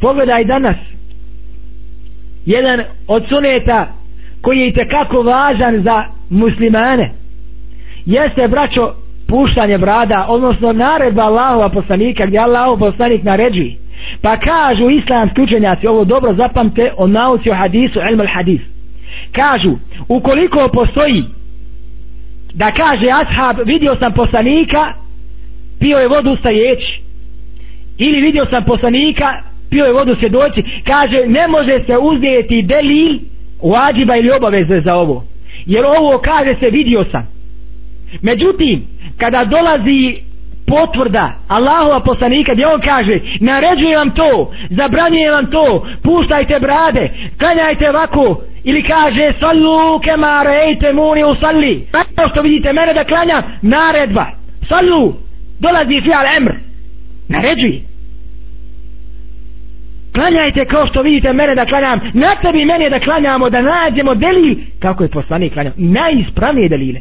pogledaj danas. Jedan od suneta koji je tekako važan za muslimane jeste braćo puštanje brada odnosno naredba Allahova poslanika gdje Allahov poslanik naređi. Pa kažu islamski učenjaci ovo dobro zapamte o nauci o hadisu ilm al hadis. Kažu ukoliko postoji da kaže ashab vidio sam poslanika pio je vodu stajeći ili vidio sam poslanika pio je vodu svjedoci kaže ne može se uzeti delil uadžiba ili obaveze za ovo. Jer ovo kaže se vidio sam. Međutim kada dolazi potvrda Allahova poslanika gdje on kaže naređuje vam to zabranjujem vam to puštajte brade klanjajte ovako ili kaže sallu kema rejte muni usalli. To što vidite mene da klanjam naredba. Sallu dolazi fial emr naređuje klanjajte kao što vidite mene da klanjam na tebi mene da klanjamo da nađemo delil. Kako je poslanik klanjao? Najispravnije delile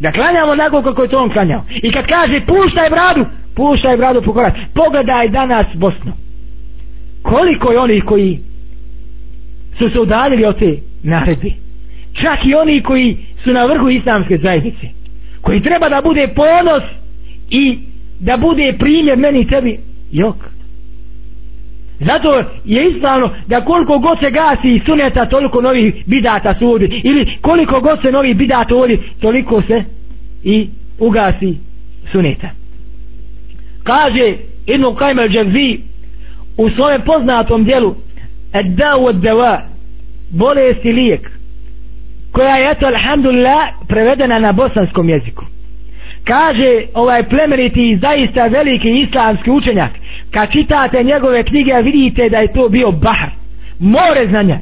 da klanjamo onako kako je to on klanjao. I kad kaže puštaj bradu puštaj bradu po korak pogledaj danas Bosnu koliko je onih koji su se udaljili od te naredbe? Čak i oni koji su na vrhu islamske zajednice koji treba da bude ponos i da bude primjer meni i tebi. Jok. Zato je ispravno da koliko god se gasi suneta toliko novih bidata se uvodi. Ili koliko god se novih bidata uvodi, toliko se i ugasi suneta. Kaže Ibn Kajmer Džavzi u svome poznatom dijelu Edda'u od deva bolest i lijek koja je eto alhamdulillah prevedena na bosanskom jeziku. Kaže ovaj plemeniti i zaista veliki islamski učenjak kad čitate njegove knjige vidite da je to bio bahar more znanja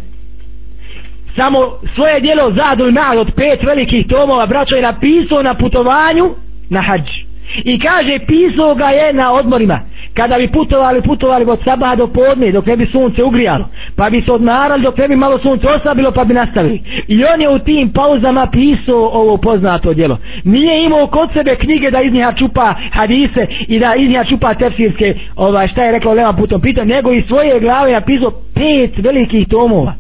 samo svoje dijelo Zadul Ma'al od pet velikih tomova braćo je napisao na putovanju na hađ i kaže pisao ga je na odmorima. Kada bi putovali, putovali od sabaha do podne dok ne bi sunce ugrijalo. Pa bi se odmarali dok ne bi malo sunce oslabilo pa bi nastavili. I on je u tim pauzama pisao ovo poznato djelo. Nije imao kod sebe knjige da iz njeha čupa hadise i da iz njeha čupa tefsirske ovaj, šta je rekao Lema putom pita nego iz svoje glave napisao pet velikih tomova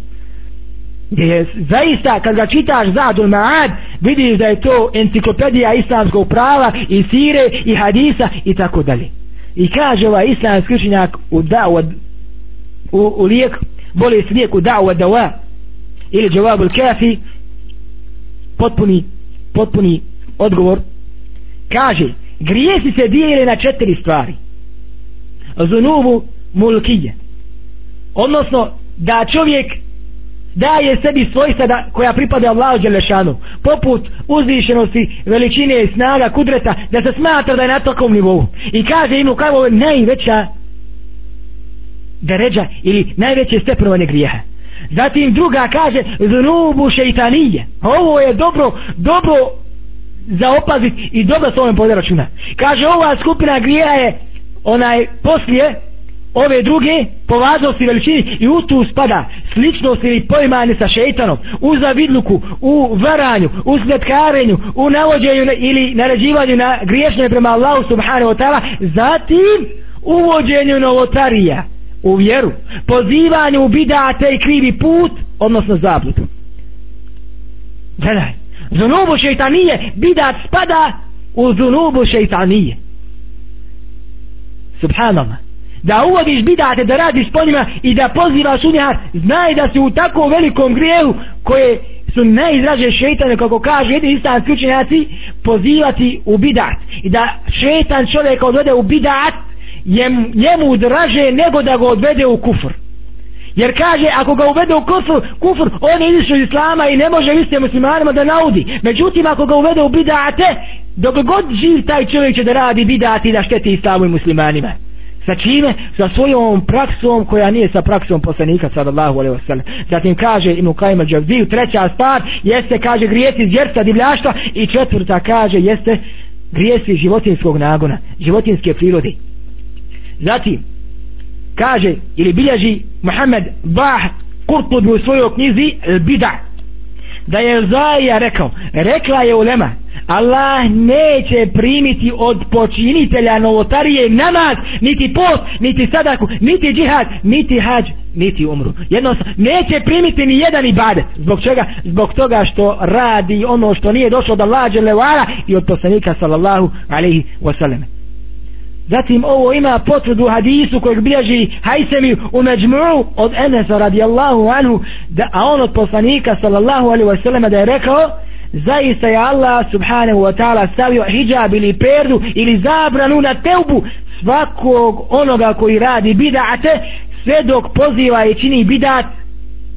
gdje je zaista kad ga čitaš Zadul Ma'ad vidiš da je to enciklopedija islamskog prava i sire i hadisa i tako dalje. I kaže ovaj islamski učenjak u da'u u, u lijek bolest lijek u da'u dawa ili džavabul kafi potpuni potpuni odgovor. Kaže grijesi se dijele na četiri stvari. Zunubu mulkije. Odnosno da čovjek daje sebi svojstva da, koja pripada Allahu Đelešanu poput uzvišenosti veličine i snaga kudreta da se smatra da je na tokom nivou. I kaže inu kao najveća deređa ili najveće stepenovanje grijeha. Zatim druga kaže zunubu šeitanije. Ovo je dobro dobro za opazit i dobro s ovim poderačuna kaže ova skupina grijeha je onaj poslije ove druge po važnosti veličini i u tu spada sličnost ili pojmanje sa šeitanom u zavidluku, u varanju u sletkarenju, u navođenju ili naređivanju na griješnje prema Allahu subhanahu wa ta'ala zatim uvođenju novotarija u vjeru pozivanju u bidate i krivi put odnosno zabludu. Gledaj zunubu šeitanije bidat spada u zunubu šeitanije. Subhanallah da uvodiš bidate da radiš po njima i da pozivaš u njihar znaj da si u tako velikom grijehu koje su najizraže šeitane kako kaže jedni istanski učenjaci pozivati u bidat. I da šeitan čovjeka odvede u bidat jem, njemu draže nego da ga odvede u kufr. Jer kaže ako ga uvede u kufr, kufr on je izišao iz islama i ne može istim muslimanima da naudi. Međutim ako ga uvede u bidate dok god živ taj čovjek će da radi bidati i da šteti islamu i muslimanima sa čime? sa svojom praksom koja nije sa praksom poslanika sallallahu alaihi wasallam. Zatim kaže Ibn Qajim al-Đavziju treća stvar jeste kaže grijesi zjerca divljaštva i četvrta kaže jeste grijesi životinskog nagona životinske prirode. Zatim kaže ili bilježi Muhammed Bah Kurtubi u svojoj knjizi Bida da je Zaija rekao rekla je ulema Allah neće primiti od počinitelja novotarije namaz, niti post, niti sadaku, niti džihad, niti hađ, niti umru. Jednostavno, neće primiti ni jedan ibadet. Zbog čega? Zbog toga što radi ono što nije došlo od Allah dželevara i od poslanika sallallahu alaihi wasallam. Zatim ovo ima potvrdu hadisu kojeg bilježi Hajsemi u Međmu'u od Enesa radijallahu anhu, da, a on od poslanika sallallahu alaihi wasallam da je rekao zaista je Allah subhanahu wa ta'ala stavio hijab ili perdu ili zabranu na teubu svakog onoga koji radi bidate sve dok poziva i čini bidat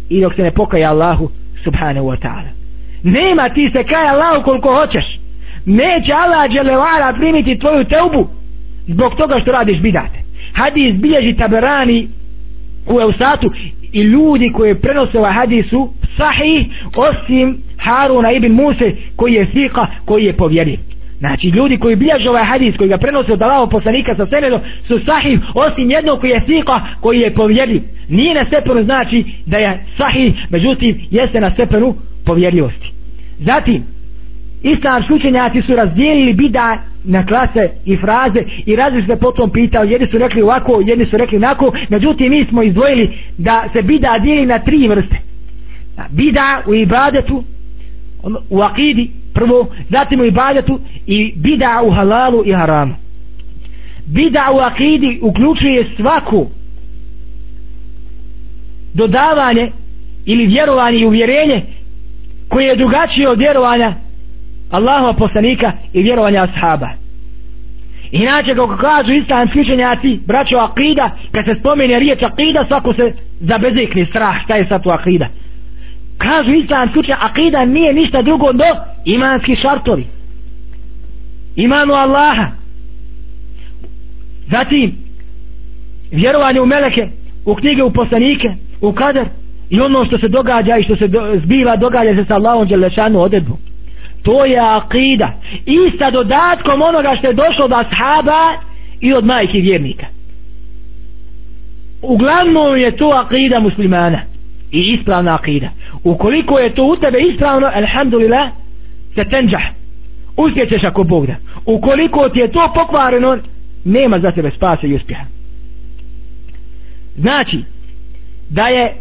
i dok se ne pokaja Allahu subhanahu wa ta'ala. Nema ti se kaj Allahu koliko hoćeš. Neće Allah dželevara primiti tvoju teubu zbog toga što radiš bidate hadis bilježi taberani u Eusatu i ljudi koji prenose ovaj hadis sahih osim Haruna ibn Muse koji je sika koji je povjerio Znači, ljudi koji bilježe ovaj hadis, koji ga prenose od Allahov poslanika sa senedom, su sahih, osim jednog koji je sika, koji je povjerljiv. Nije na stepenu znači da je sahih, međutim, jeste na stepenu povjerljivosti. Zatim, islamski učenjaci su razdijelili bida na klase i fraze i razli se potom pitao, jedni su rekli ovako, jedni su rekli onako, međutim, mi smo izdvojili da se bida dijeli na tri vrste. Bida u ibadetu, ono, u akidi prvo, zatim u ibadetu i bida u halalu i haramu. Bida u akidi uključuje svaku dodavanje ili vjerovanje i uvjerenje koje je drugačije od vjerovanja Allahova poslanika i vjerovanja ashaba. Inače, kako kažu islamski učenjaci, braćo akida, kad se spomene riječ akida, svako se zabezekne strah, šta je sad tu akida kažu islamski učenjaci akida nije ništa drugo do imanski šartovi. Imanu Allaha. Zatim vjerovanje u meleke u knjige u poslanike u kader i ono što se događa i što se do, zbiva događa se sa Allahom Đelešanu odredbom to je akida i sa dodatkom onoga što je došlo od ashaba i od majke vjernika. Uglavnom je to akida muslimana. I ispravna akida ukoliko je to u tebe ispravno alhamdulillah se tenđah. Uspjećeš ako Bog da. Ukoliko ti je to pokvareno nema za tebe spasa i uspjeha. Znači da je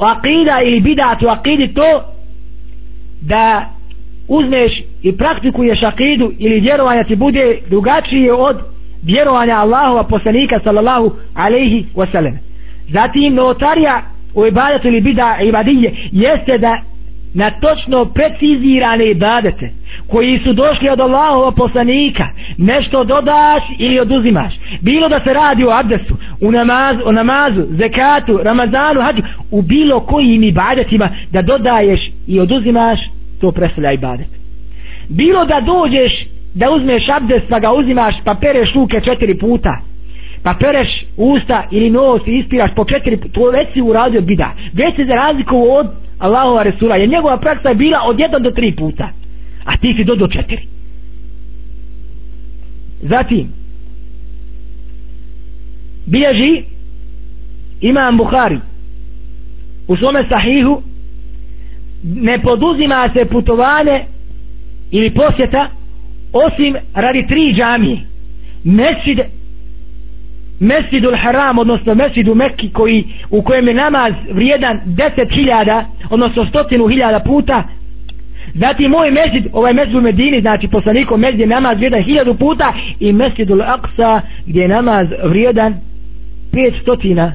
akida ili bidat u akidi to da uzmeš i praktikuješ akidu ili vjerovanja ti bude drugačije od vjerovanja Allahova poslanika sallallahu alaihi wasallam. Zatim notarija u ibadetu ili bida ibadije jeste da na točno precizirane ibadete koji su došli od Allahova poslanika nešto dodaš ili oduzimaš. Bilo da se radi o abdesu u namazu, o namazu zekatu, ramazanu hađu, u bilo kojim ibadetima da dodaješ i oduzimaš to predstavlja ibadet bilo da dođeš da uzmeš abdest pa ga uzimaš pa pereš ruke četiri puta pa pereš usta ili nos i ispiraš po četiri, to već si uradio bida. Već se za razliku od Allahova Resula, jer njegova praksa je bila od jedan do tri puta, a ti si do do četiri. Zatim, bilježi imam Buhari u svome sahihu ne poduzima se putovanje ili posjeta osim radi tri džamije mesjid Mesjidul Haram, odnosno Mesjidu Mekki koji, u kojem je namaz vrijedan deset hiljada, odnosno stotinu hiljada puta, Zatim moj mesjid, ovaj mesjid u Medini, znači poslanikom mesjid je namaz vrijedan hiljadu puta i mesjidul Aqsa gdje je namaz vrijedan pet stotina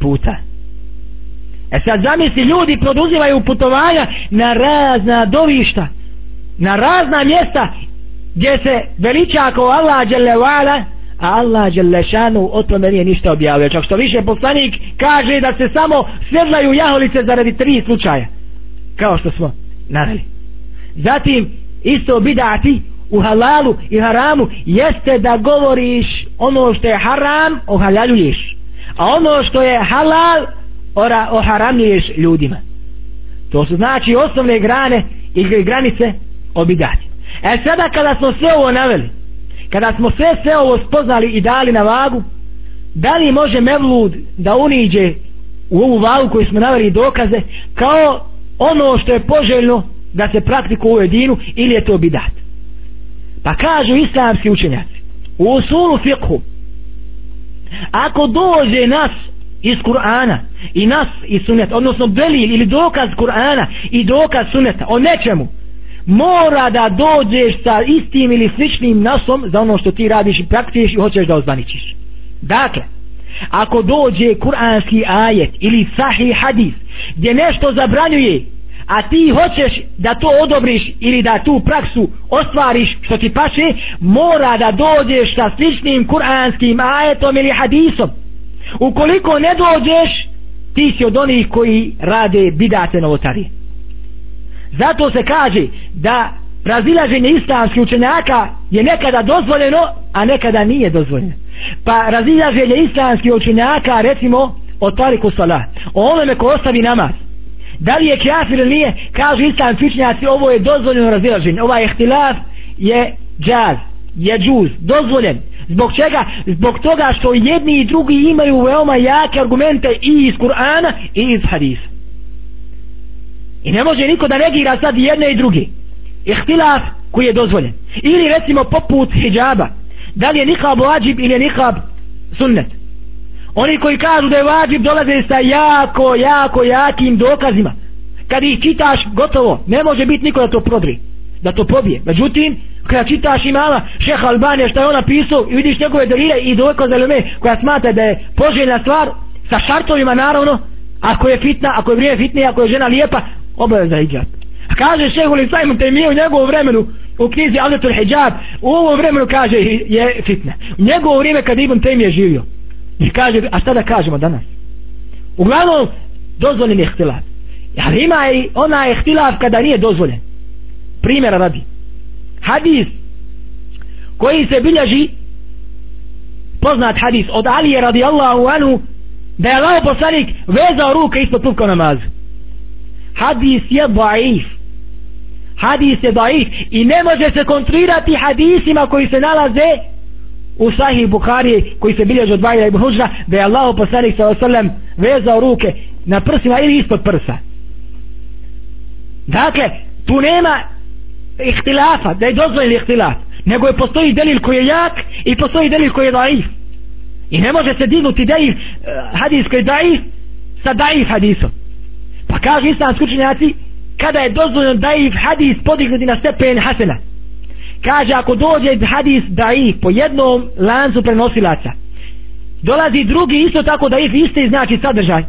puta. E sad zamisli ljudi produzivaju putovanja na razna dovišta, na razna mjesta gdje se veliča ako Allah dželevala, a Allah Đelešanu o tome nije ništa objavio. Čak što više poslanik kaže da se samo svedlaju jaholice zaradi tri slučaja. Kao što smo naveli. Zatim, isto bidati u halalu i haramu jeste da govoriš ono što je haram, ohaljaljuješ. A ono što je halal, ora, oharamljuješ ljudima. To su znači osnovne grane i granice obidati. E sada kada smo sve ovo naveli, kada smo sve sve ovo spoznali i dali na vagu da li može Mevlud da uniđe u ovu vagu koju smo naveli dokaze kao ono što je poželjno da se praktikuje u jedinu ili je to bidat pa kažu islamski učenjaci u usulu fiqhu ako dođe nas iz Kur'ana i nas iz suneta odnosno delil ili dokaz Kur'ana i dokaz suneta o nečemu mora da dođeš sa istim ili sličnim nasom za ono što ti radiš i praktikuješ i hoćeš da ozvaničiš. Dakle ako dođe kuranski ajet ili sahih hadis gdje nešto zabranjuje a ti hoćeš da to odobriš ili da tu praksu ostvariš što ti paše mora da dođeš sa sličnim kuranskim ajetom ili hadisom ukoliko ne dođeš ti si od onih koji rade bidate novotarije zato se kaže da razilaženje islamskih učenjaka je nekada dozvoljeno a nekada nije dozvoljeno. Pa razilaženje islamskih učenjaka recimo o tariku salah o onome ko ostavi namaz da li je kafir ili nije kažu islamski učenjaci ovo je dozvoljeno razilaženje. Ovaj ihtilaf je džaz je džuz dozvoljen zbog čega? Zbog toga što jedni i drugi imaju veoma jake argumente i iz Kur'ana i iz hadisa. I ne može niko da negira sad jedne i druge. Ihtilaf koji je dozvoljen. Ili recimo poput hijaba da li je nikab vađib ili je nikab sunnet? Oni koji kažu da je vađib dolaze sa jako jako jakim dokazima. Kad ih čitaš gotovo ne može biti niko da to prodri da to pobije. Međutim kada čitaš imama šeha Albanija što je on napisao i vidiš njegove dalile i dokaze lume koja smatra da je poželjna stvar sa šartovima naravno ako je fitna, ako je vrijeme fitne ako je žena lijepa obaveza hijab kaže šehu li sajmu te u njegovu vremenu u knjizi Aletul Hijab u ovom vremenu kaže je fitna. U njegovo vrijeme kad Ibn Taymi je živio. I kaže a šta da kažemo danas? Uglavnom dozvoljen je ihtilaf. Ali ima i ona ihtilaf kada nije dozvoljen. Primjera radi hadis koji se bilježi poznat hadis od Alije radijallahu anhu da je Allah poslanik vezao ruke ispod tupka namazu. Hadis je daif. Hadis je daif i ne može se kontrirati hadisima koji se nalaze u sahih Bukhari koji se bilježi od Bajra ibn Huđra da je Allah poslanik sallam vezao ruke na prsima ili ispod prsa. Dakle tu nema ihtilafa da je dozvoljen ihtilaf. Nego je postoji delil koji je jak i postoji delil koji je daif. I ne može se dignuti daif eh, hadis koji je daif sa daif hadisom. Pa kažu islamski učenjaci kada je dozvoljeno daif hadis podignuti na stepen hasena. Kaže ako dođe hadis daif po jednom lancu prenosilaca dolazi drugi isto tako daif isti znači sadržaj.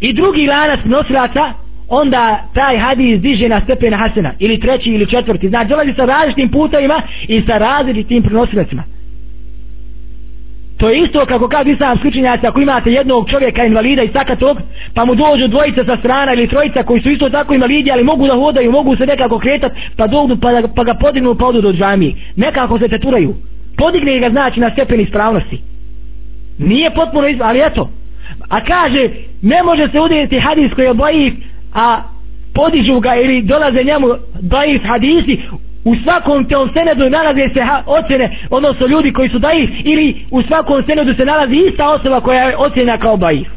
I drugi lanac prenosilaca onda taj hadis diže na stepen hasena ili treći ili četvrti znači dolazi sa različitim putovima i sa različitim prenosilacima To je isto kako kad islam skučenjaci ako imate jednog čovjeka invalida i sakatog pa mu dođu dvojica sa strana ili trojica koji su isto tako invalidi ali mogu da hodaju, mogu se nekako kretat pa dođu pa, pa ga podignu pa odu do džamije. Nekako se teturaju. Podigne ga znači na stepen ispravnosti. Nije potpuno ispravno, ali eto. A kaže, ne može se udjeti hadis koji je bojiv, a podižu ga ili dolaze njemu daif hadisi u svakom tom senedu nalaze se ocjene odnosno ljudi koji su daif ili u svakom senedu se nalazi ista osoba koja je ocjena kao daif.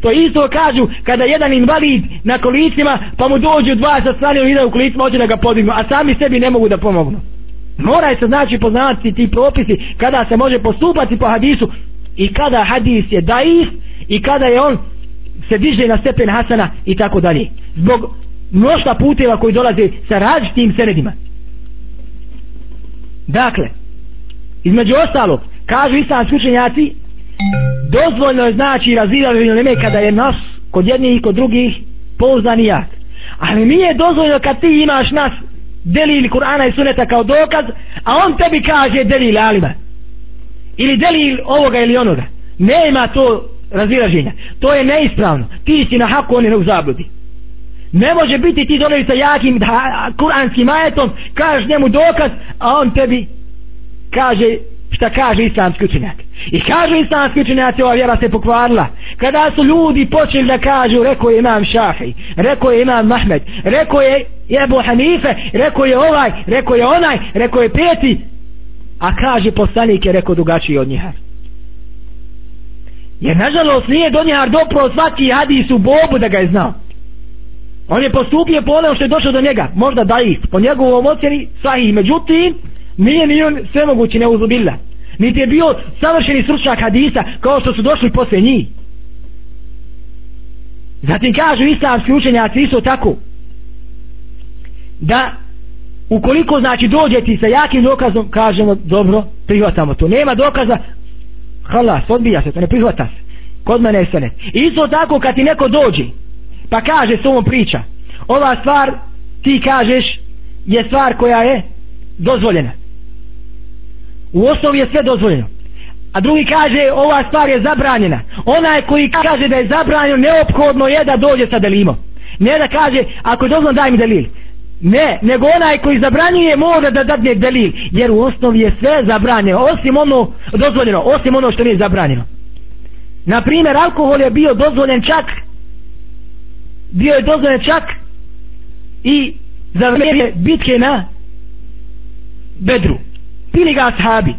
To isto kažu kada jedan invalid na kolicima pa mu dođu dva sa strane ili da u kolicima hoće da ga podignu a sami sebi ne mogu da pomognu. Mora se znači poznati ti propisi kada se može postupati po hadisu i kada hadis je daif i kada je on se diže na stepen Hasana i tako dalje zbog mnošta puteva koji dolaze sa različitim senedima Dakle, između ostalog, kažu islamski učenjaci, dozvoljno je znači razvijavi ilme kada je nas kod jednih i kod drugih pouzdani jak. Ali nije dozvoljno kad ti imaš nas delil Kur'ana i Suneta kao dokaz, a on tebi kaže delil alima. Ili delil ovoga ili onoga. Nema to razilaženja. To je neispravno. Ti si na haku, oni ne u zabludi. Ne može biti ti dolazi sa jakim da, kuranskim ajetom, kažeš njemu dokaz, a on tebi kaže šta kaže islamski učenjak. I kaže islamski učenjaci, ova vjera se pokvarila. Kada su ljudi počeli da kažu, rekao je imam Šafi, rekao je imam Mahmed, rekao je Ebu Hanife, rekao je ovaj, rekao je onaj, rekao je peti, a kaže poslanik je rekao drugačiji od njiha. Jer nažalost nije do dopro svaki hadis u Bobu da ga je znao. On je postupio po ono što je došlo do njega. Možda da ih po njegovom ocjeni sahih. Međutim nije ni on sve mogući ne uzubila niti je bio savršeni stručnjak hadisa kao što su došli posle njih. Zatim kažu islamski učenjaci isto tako da ukoliko znači dođe ti sa jakim dokazom kažemo dobro prihvatamo to. Nema dokaza halas odbija se to ne prihvata se. Kod mene je sene isto tako kad ti neko dođe pa kaže s ovom priča ova stvar ti kažeš je stvar koja je dozvoljena. U osnovi je sve dozvoljeno. A drugi kaže ova stvar je zabranjena. Onaj koji kaže da je zabranjeno neophodno je da dođe sa delimo ne da kaže ako je dozvoljeno daj mi delil ne, nego onaj koji zabranjuje mora da dadne delil jer u osnovi je sve zabranjeno osim ono dozvoljeno osim ono što nije zabranjeno. Na primjer alkohol je bio dozvoljen čak bio je dozvoljen čak i za vrijeme bitke na bedru. Pili ga ashabi.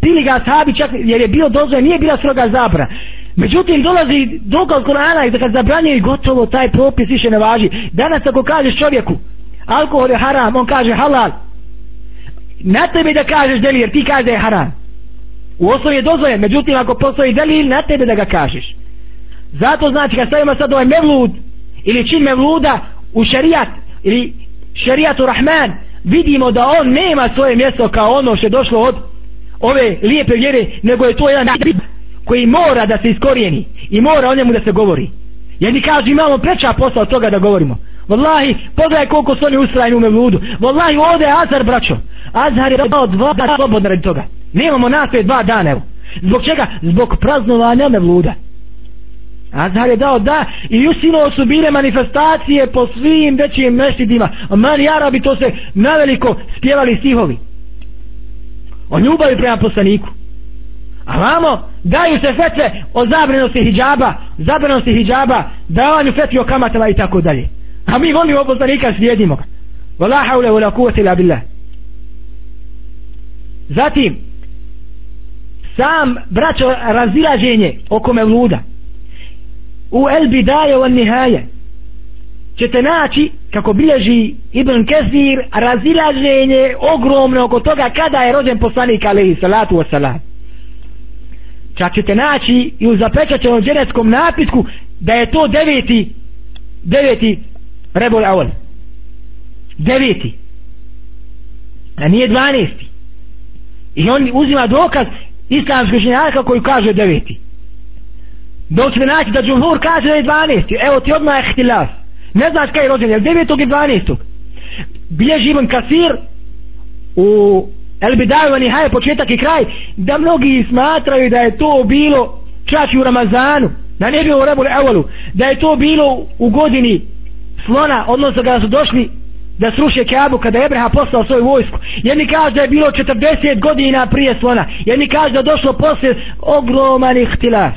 Pili ga ashabi čak jer je bio dozvoljen nije bila stroga zabra međutim dolazi dokaz Korana i da kad zabranjuje gotovo taj propis više ne važi. Danas ako kažeš čovjeku alkohol je haram on kaže halal. Na tebe da kažeš deli jer ti kaže da je haram. U osnovi je dozvoljen međutim ako postoji delil na tebe da ga kažeš. Zato znači kad stavimo sad ovaj mevlud ili čin mevluda u šarijat ili šerijatu rahman vidimo da on nema svoje mjesto kao ono što je došlo od ove lijepe vjere nego je to jedan koji mora da se iskorijeni i mora o njemu da se govori jedni kažu kaže imamo preča posla od toga da govorimo Wallahi, pogledaj koliko su oni ustrajni u Mevludu. Wallahi, ovdje je Azar, braćo. Azar je dao dva dana slobodno radi toga. Nemamo nastoje dva dana, evo. Zbog čega? Zbog praznovanja Mevluda. Azhar je dao da i usilo su bile manifestacije po svim većim mešidima. Mani Arabi to se naveliko spjevali stihovi. O ljubavi prema poslaniku. A vamo daju se fetve o zabrenosti hijjaba, zabrinosti hijjaba, davanju fetvi o kamatama i tako dalje. A mi volimo poslanika slijedimo ga. Vala haule vala kuvati ila billah. Zatim, sam braćo razilaženje oko mevluda u el bidaje on nihaje ćete naći kako bilježi Ibn Kesir razilaženje ogromno oko toga kada je rođen poslanik alaihi salatu wasalam čak ćete naći i u zapečaćenom dženeckom napisku da je to deveti deveti rebol awal. Deveti. A nije dvanesti. I on uzima dokaz islamskog ženjaka koji kaže deveti. Dok ćete naći da džumhur kaže da je dvanesti. Evo ti odmah je htilaf ne znaš kaj je rođen je devetog i dvanestog? Bilježi Ibn Kasir u El Bidaju Nihaje početak i kraj da mnogi smatraju da je to bilo čak u Ramazanu da ne bilo u Rebul Evalu da je to bilo u godini slona, odnosno kada su došli da sruše Kaabu kada je Ebreha poslao svoju vojsku. Jedni kaže da je bilo 40 godina prije slona. Jedni kaže da je došlo poslije ogroman ihtilaf.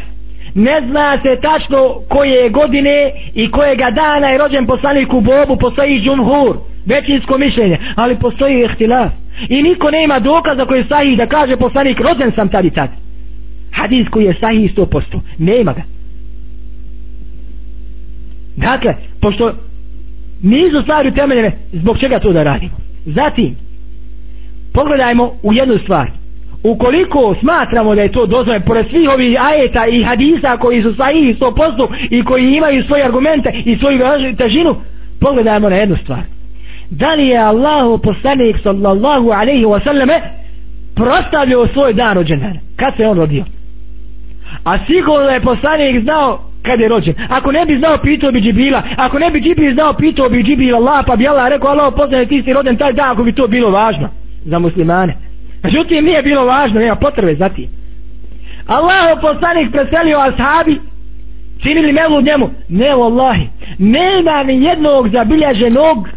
Ne zna se tačno koje godine i kojega dana je rođen poslanik u Bobu, postoji džumhur, većinsko mišljenje, ali postoji ihtilaf. I niko nema dokaza koji je sahih da kaže poslanik rođen sam tad i tad. Hadis koji je sahih 100%. Nema ga. Dakle, pošto nisu stvari utemeljene zbog čega to da radimo zatim pogledajmo u jednu stvar ukoliko smatramo da je to dozvoljeno pored svih ovih ajeta i hadisa koji su sahih 100% i koji imaju svoje argumente i svoju težinu pogledajmo na jednu stvar da li je Allahu poslanik sallallahu alaihi wa sallame prostavljao svoj dan rođendan kad se on rodio a sigurno je poslanik znao kad je rođen. Ako ne bi znao, pitao bi Džibila. Ako ne bi Džibil znao, pitao bi Džibila Allah, pa bi Allah rekao, Allah poznaje ti si rođen taj dan, ako bi to bilo važno za muslimane. Međutim, nije bilo važno, nema potrebe za ti. Allah poslanik preselio ashabi, činili melu njemu. Ne, vallahi, nema ni jednog zabilježenog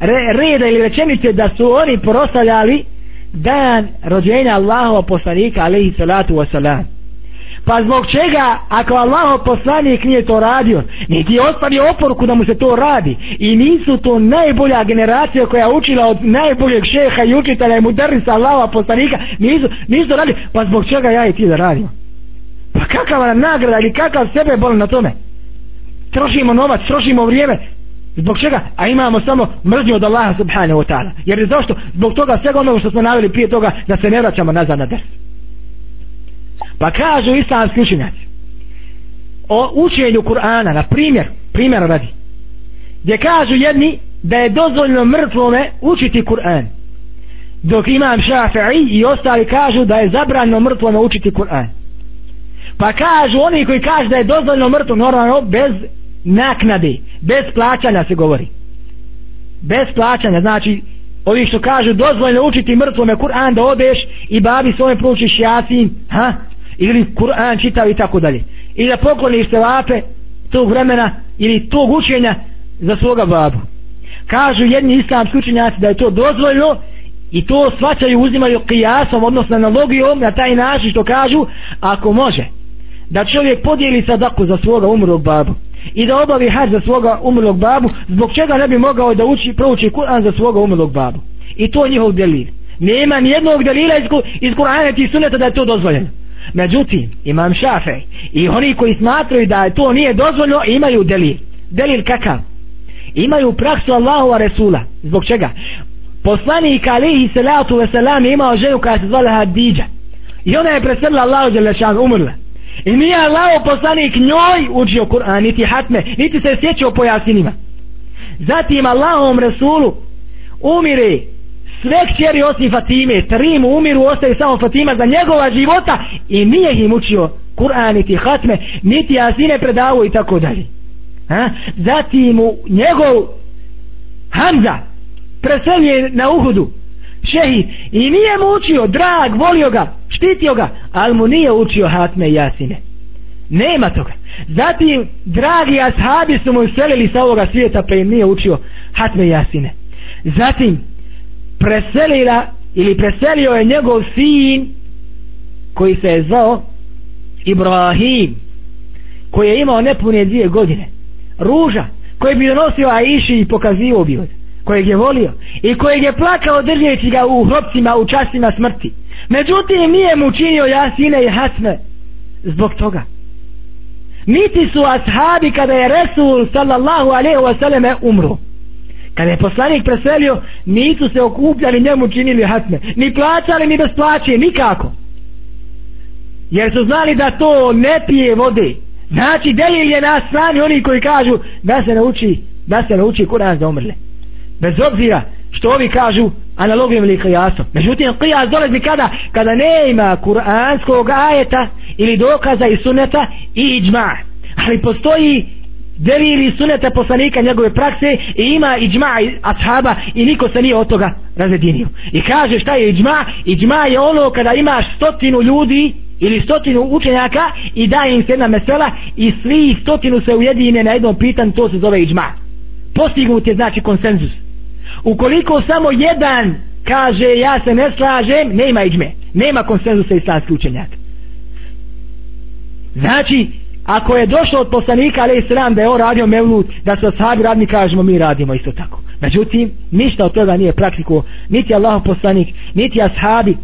re, reda ili rečenice da su oni prostavljali dan rođenja Allahova poslanika, alaihi salatu wasalam. Pa zbog čega, ako Allah poslanik nije to radio, niti je ostavio oporuku da mu se to radi, i nisu to najbolja generacija koja je učila od najboljeg šeha i učitelja i mudarisa Allaha poslanika, nisu, nisu radi, pa zbog čega ja i ti da radimo? Pa kakava nam nagrada ili kakav sebe bol na tome? trošimo novac, trošimo vrijeme, Zbog čega? A imamo samo mržnju od Allaha subhanahu wa ta'ala. Jer je zašto? Zbog toga svega onoga što smo naveli prije toga da se ne vraćamo nazad na ders. Pa kažu islamski učenjaci o učenju Kur'ana, na primjer, primjer radi, gdje kažu jedni da je dozvoljno mrtvome učiti Kur'an. Dok imam Šafi'i i ostali kažu da je zabranjeno mrtvome učiti Kur'an. Pa kažu oni koji kažu da je dozvoljno mrtvo normalno bez naknade, bez plaćanja se govori. Bez plaćanja, znači ovi što kažu dozvoljno učiti mrtvome Kur'an da odeš i babi svome pručiš jasin, ha? ili Kur'an čitav i tako dalje. I da pokloniš se vape tog vremena ili tog učenja za svoga babu. Kažu jedni islamski učenjaci da je to dozvoljno i to svačaju uzimaju kijasom, odnosno analogijom na taj način što kažu ako može da čovjek podijeli sadaku za svoga umrlog babu i da obavi hađ za svoga umrlog babu zbog čega ne bi mogao da uči, prouči Kur'an za svoga umrlog babu. I to je njihov delil. Nema nijednog delila iz, iz Kur'ana ti suneta da je to dozvoljeno. Međutim imam šafe i oni koji smatraju da to nije dozvoljeno imaju delil. Delil kakav? Imaju praksu Allahova Resula zbog čega? Poslanik alihi salatu wasalam imao ženu koja se zvala Hadidja i ona je preselila Allahu Đelešanu umrla. I nije Allah poslanik njoj učio Kur'an, niti hatme, niti se sjećao po jasinima. Zatim Allahom Rasulu umire sve kćeri osim Fatime, tri mu umiru, ostaje samo Fatima za njegova života i nije im učio Kur'an, niti hatme, niti jasine predavo i tako dalje. Ha? Zatim mu njegov Hamza preselje na Uhudu, šehid, i nije mu učio, drag, volio ga, štitio ga, ali mu nije učio hatme i jasine. Nema toga. Zatim, dragi ashabi su mu uselili sa ovoga svijeta, pa im nije učio hatme i jasine. Zatim, preselila, ili preselio je njegov sin, koji se je zvao Ibrahim, koji je imao nepune dvije godine. Ruža, koji bi donosio Aiši i pokazio bi od kojeg je volio i kojeg je plakao držeći ga u hropcima u časima smrti Međutim, nije mu činio jasine i hasme zbog toga. Niti su ashabi kada je Resul sallallahu alaihi wa sallam umro. Kada je poslanik preselio, nisu se okupljali njemu činili hasne Ni plaćali, ni bez plaće, nikako. Jer su znali da to ne pije vode. Znači, delil je na strani oni koji kažu da se nauči, da se nauči kuran za umrle. Bez obzira što ovi kažu analogijom ili kijasom. Međutim, kijas dolazi kada? Kada ne ima kuranskog ajeta ili dokaza i suneta i iđma. Ali postoji delili suneta poslanika njegove prakse i ima iđma ashaba i niko se nije od toga razredinio. I kaže šta je iđma? Iđma je ono kada imaš stotinu ljudi ili stotinu učenjaka i daje im se jedna mesela i svi stotinu se ujedine na jednom pitanju, to se zove iđma. Postignut je znači konsenzus. Ukoliko samo jedan kaže ja se ne slažem nema iđme. Nema konsenzusa islamski učenjak znači ako je došlo od poslanika ali islam da je on radio mevlut da su sahabi radni kažemo mi radimo isto tako. Međutim ništa od toga nije praktiko niti Allah poslanik niti ashabi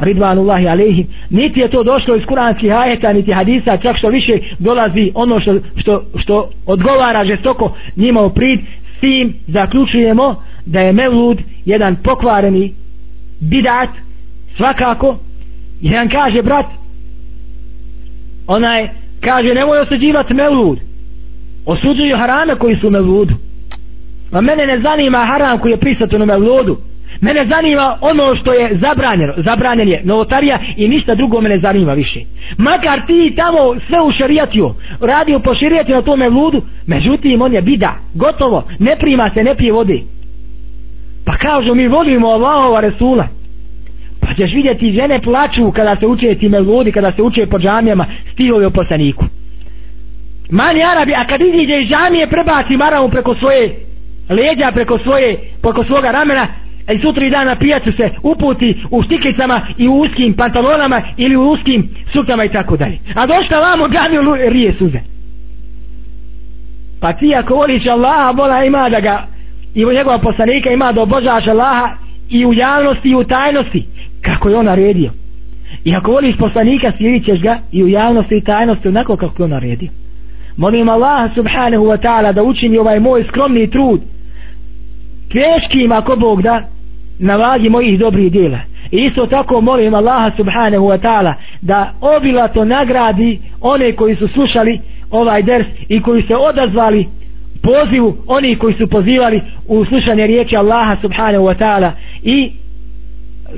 ridvanullahi alejhi niti je to došlo iz kuranskih ajeta niti hadisa čak što više dolazi ono što, što, što odgovara žestoko njima u prid. S tim zaključujemo da je mevlud jedan pokvareni bidat svakako. Jedan kaže brat onaj kaže nemoj osuđivati mevlud osuđuju harame koji su u mevludu a pa mene ne zanima haram koji je prisatan u mevludu mene zanima ono što je zabranjeno zabranjen je novotarija i ništa drugo mene zanima više makar ti tamo sve u šarijatiju radio po šarijatiju na tome ludu, međutim on je bida gotovo ne prima se ne pije vode Pa kažu mi volimo Allahova Resula. Pa ćeš vidjeti žene plaču kada se uče ti melodi, kada se uče po džamijama stihovi o poslaniku. Mani Arabi, a kad iziđe iz džamije prebaci maramu preko svoje leđa, preko svoje, preko svoga ramena, i sutri dana pijacu se uputi u štiklicama i u uskim pantalonama ili u uskim sukama i tako dalje. A došla vam u rije suze. Pa ti ako voliš Allaha, bola ima da ga i u njegova poslanika ima da obožavaš Allaha i u javnosti i u tajnosti kako je on naredio i ako voliš poslanika slijedit ćeš ga i u javnosti i tajnosti onako kako je on naredio molim Allah subhanahu wa ta'ala da učini ovaj moj skromni trud teškim ako Bog da na vagi mojih dobrih djela. I isto tako molim Allaha subhanahu wa ta'ala da obilato nagradi one koji su slušali ovaj ders i koji se odazvali pozivu oni koji su pozivali u slušanje riječi Allaha subhanahu wa ta'ala i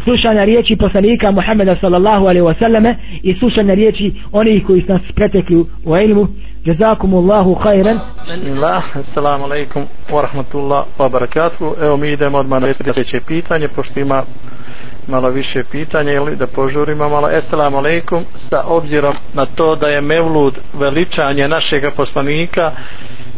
slušanja riječi poslanika Muhammeda sallallahu alaihi wa sallame i slušanja riječi onih koji su nas pretekli u ilmu. Jazakumullahu khairan. Bismillah, assalamu alaikum wa rahmatullah wa barakatuh evo mi idemo odmah na sljedeće pitanje pošto ima malo više pitanja ili da požurimo malo. Assalamu alaikum sa obzirom na to da je mevlud veličanje našeg poslanika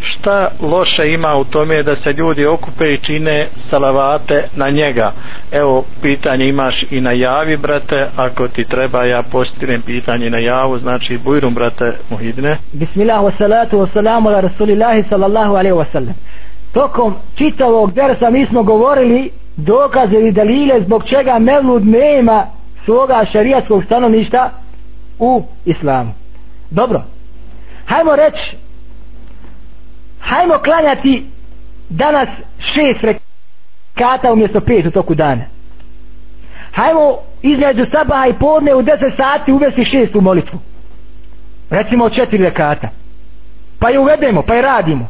šta loše ima u tome da se ljudi okupe i čine salavate na njega? Evo pitanje imaš i na javi brate. Ako ti treba ja postirem pitanje na javu znači bujrum brate Muhidne Bismillah wa salatu wa salamu ala rasulillahi sallallahu alaihi wa sallam. Tokom čitavog dersa mi smo govorili dokaze i dalile zbog čega Mevlud nema svoga šarijatskog stanovništa u islamu. Dobro. Hajmo reći hajmo klanjati danas šest rekata umjesto pet u toku dana. Hajmo između sabaha i podne u deset sati uvesti šestu molitvu. Recimo četiri rekata. Pa je uvedemo pa je radimo.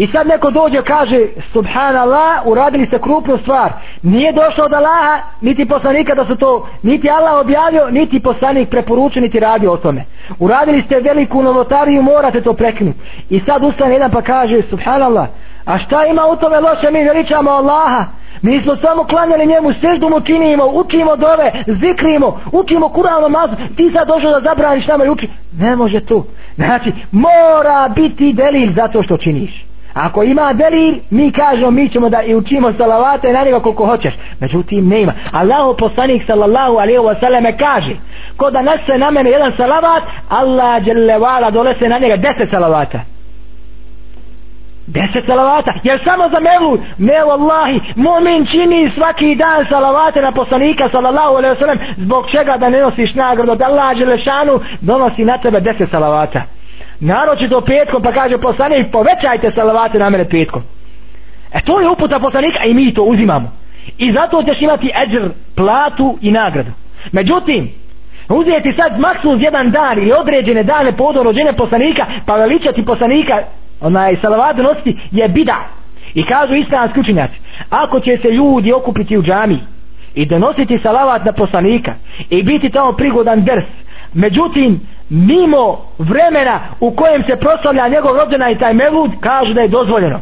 I sad neko dođe kaže Subhanallah uradili ste krupnu stvar Nije došlo od Allaha Niti poslanika da su to Niti Allah objavio Niti poslanik preporučio Niti radio o tome Uradili ste veliku novotariju Morate to prekinuti I sad ustane jedan pa kaže Subhanallah A šta ima u tome loše Mi veličamo Allaha Mi smo samo klanjali njemu, seždu mu činimo, učimo dove, zikrimo, učimo kuralno mazu, ti sad došao da zabraniš nama i uči. Ne može tu. Znači, mora biti delil za to što činiš. Ako ima delil, mi kažemo, mi ćemo da i učimo salavate na njega koliko hoćeš. Međutim, ne ima. Allahu poslanik sallallahu alaihi wa sallame kaže, ko da nese na mene jedan salavat, Allah dželevala dolese na njega deset salavata. Deset salavata. Jer samo za mevlu, ne vallahi, momin čini svaki dan salavate na poslanika sallallahu alaihi wa sallam, zbog čega da ne nosiš nagradu, da Allah dželešanu donosi na tebe deset salavata naročito petkom pa kaže poslanik povećajte salavate na mene petkom. E to je uputa poslanika i mi to uzimamo. I zato ćeš imati eđer platu i nagradu. Međutim uzeti sad maksimum jedan dan ili određene dane po rođenja poslanika pa veličati poslanika onaj salavat nositi je bida. I kažu islamski učinjaci ako će se ljudi okupiti u džami i donositi salavat na poslanika i biti tamo prigodan ders međutim mimo vremena u kojem se proslavlja njegov rođena i taj mevud kažu da je dozvoljeno.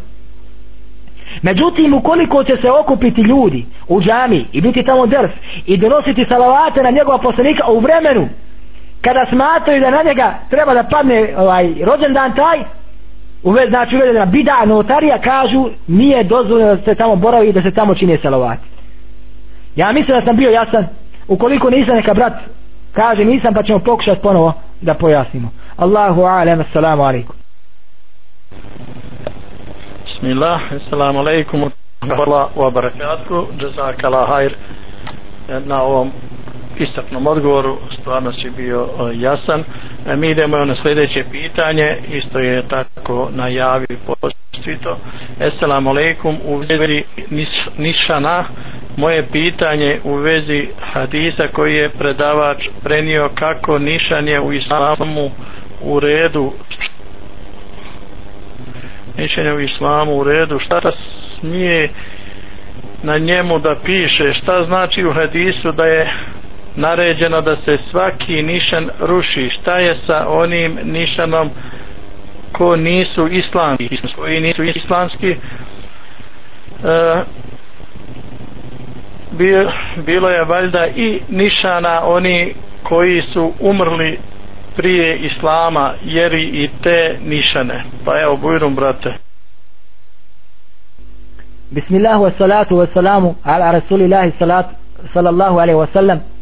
Međutim ukoliko će se okupiti ljudi u džami i biti tamo drs i donositi salavate na njegova poslanika u vremenu kada smatruju da na njega treba da padne ovaj rođendan taj uvez znači uvedena bida notarija kažu nije dozvoljeno da se tamo boravi i da se tamo čine salavati. Ja mislim da sam bio jasan. Ukoliko nisam neka brat kaže nisam pa ćemo pokušati ponovo da pojasnimo. Allahu alem assalamu alaikum. Bismillah assalamu alaikum wa barakatuh. Jazakala hajr na ovom istaknom odgovoru stvarno si bio e, jasan. E, mi idemo na sljedeće pitanje isto je tako najavi postito assalamu alaikum u vezi nišana moje pitanje u vezi hadisa koji je predavač prenio kako nišan je u islamu u redu. Nišan je u islamu u redu šta smije na njemu da piše? Šta znači u hadisu da je naređeno da se svaki nišan ruši. Šta je sa onim nišanom ko nisu islamski? Koji nisu islamski? E, bilo je valjda i nišana oni koji su umrli prije islama jeri i te nišane. Pa evo bujrum brate. Bismillah wa salatu wa salamu ala rasulillahi salatu sallallahu alaihi wa sallam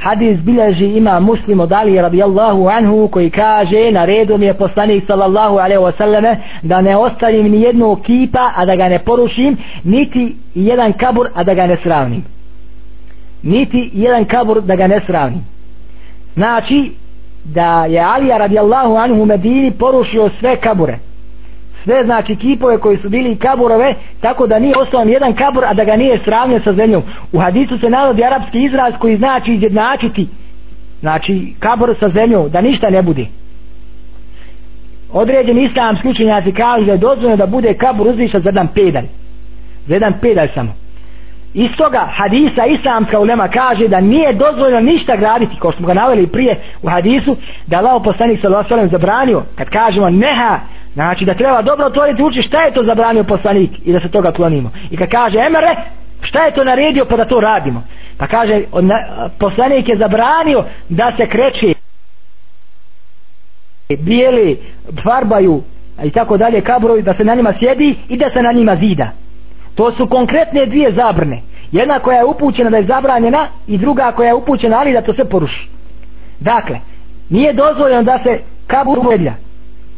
hadis bilježi ima muslim od Ali radijallahu anhu koji kaže na redu mi je poslanik sallallahu alaihi wasallam da ne ostavim ni jednu kipa a da ga ne porušim niti jedan kabur a da ga ne sravnim. Niti jedan kabur da ga ne sravnim. Znači da je Alija radijallahu anhu u Medini porušio sve kabure sve znači kipove koji su bili kaburove tako da nije ostao jedan kabur a da ga nije sravnio sa zemljom. U hadisu se navodi arapski izraz koji znači izjednačiti. Znači kabur sa zemljom da ništa ne bude. Određeni islamski učenjaci kažu da je dozvoljeno da bude kabur uzviša za jedan pedalj. Za jedan pedalj samo. Iz toga hadisa islamska ulema kaže da nije dozvoljeno ništa graditi kao što smo ga naveli prije u hadisu da Allah poslanik sallallahu alejhi zabranio. Kad kažemo neha znači da treba dobro otvoriti uči šta je to zabranio poslanik i da se toga klonimo? I kad kaže emre šta je to naredio pa da to radimo? Pa kaže poslanik je zabranio da se kreće. Bijeli farbaju i tako dalje kabrovi da se na njima sjedi i da se na njima zida. To su konkretne dvije zabrne jedna koja je upućena da je zabranjena i druga koja je upućena ali da to se poruši. Dakle nije dozvoljeno da se kabur uvedlja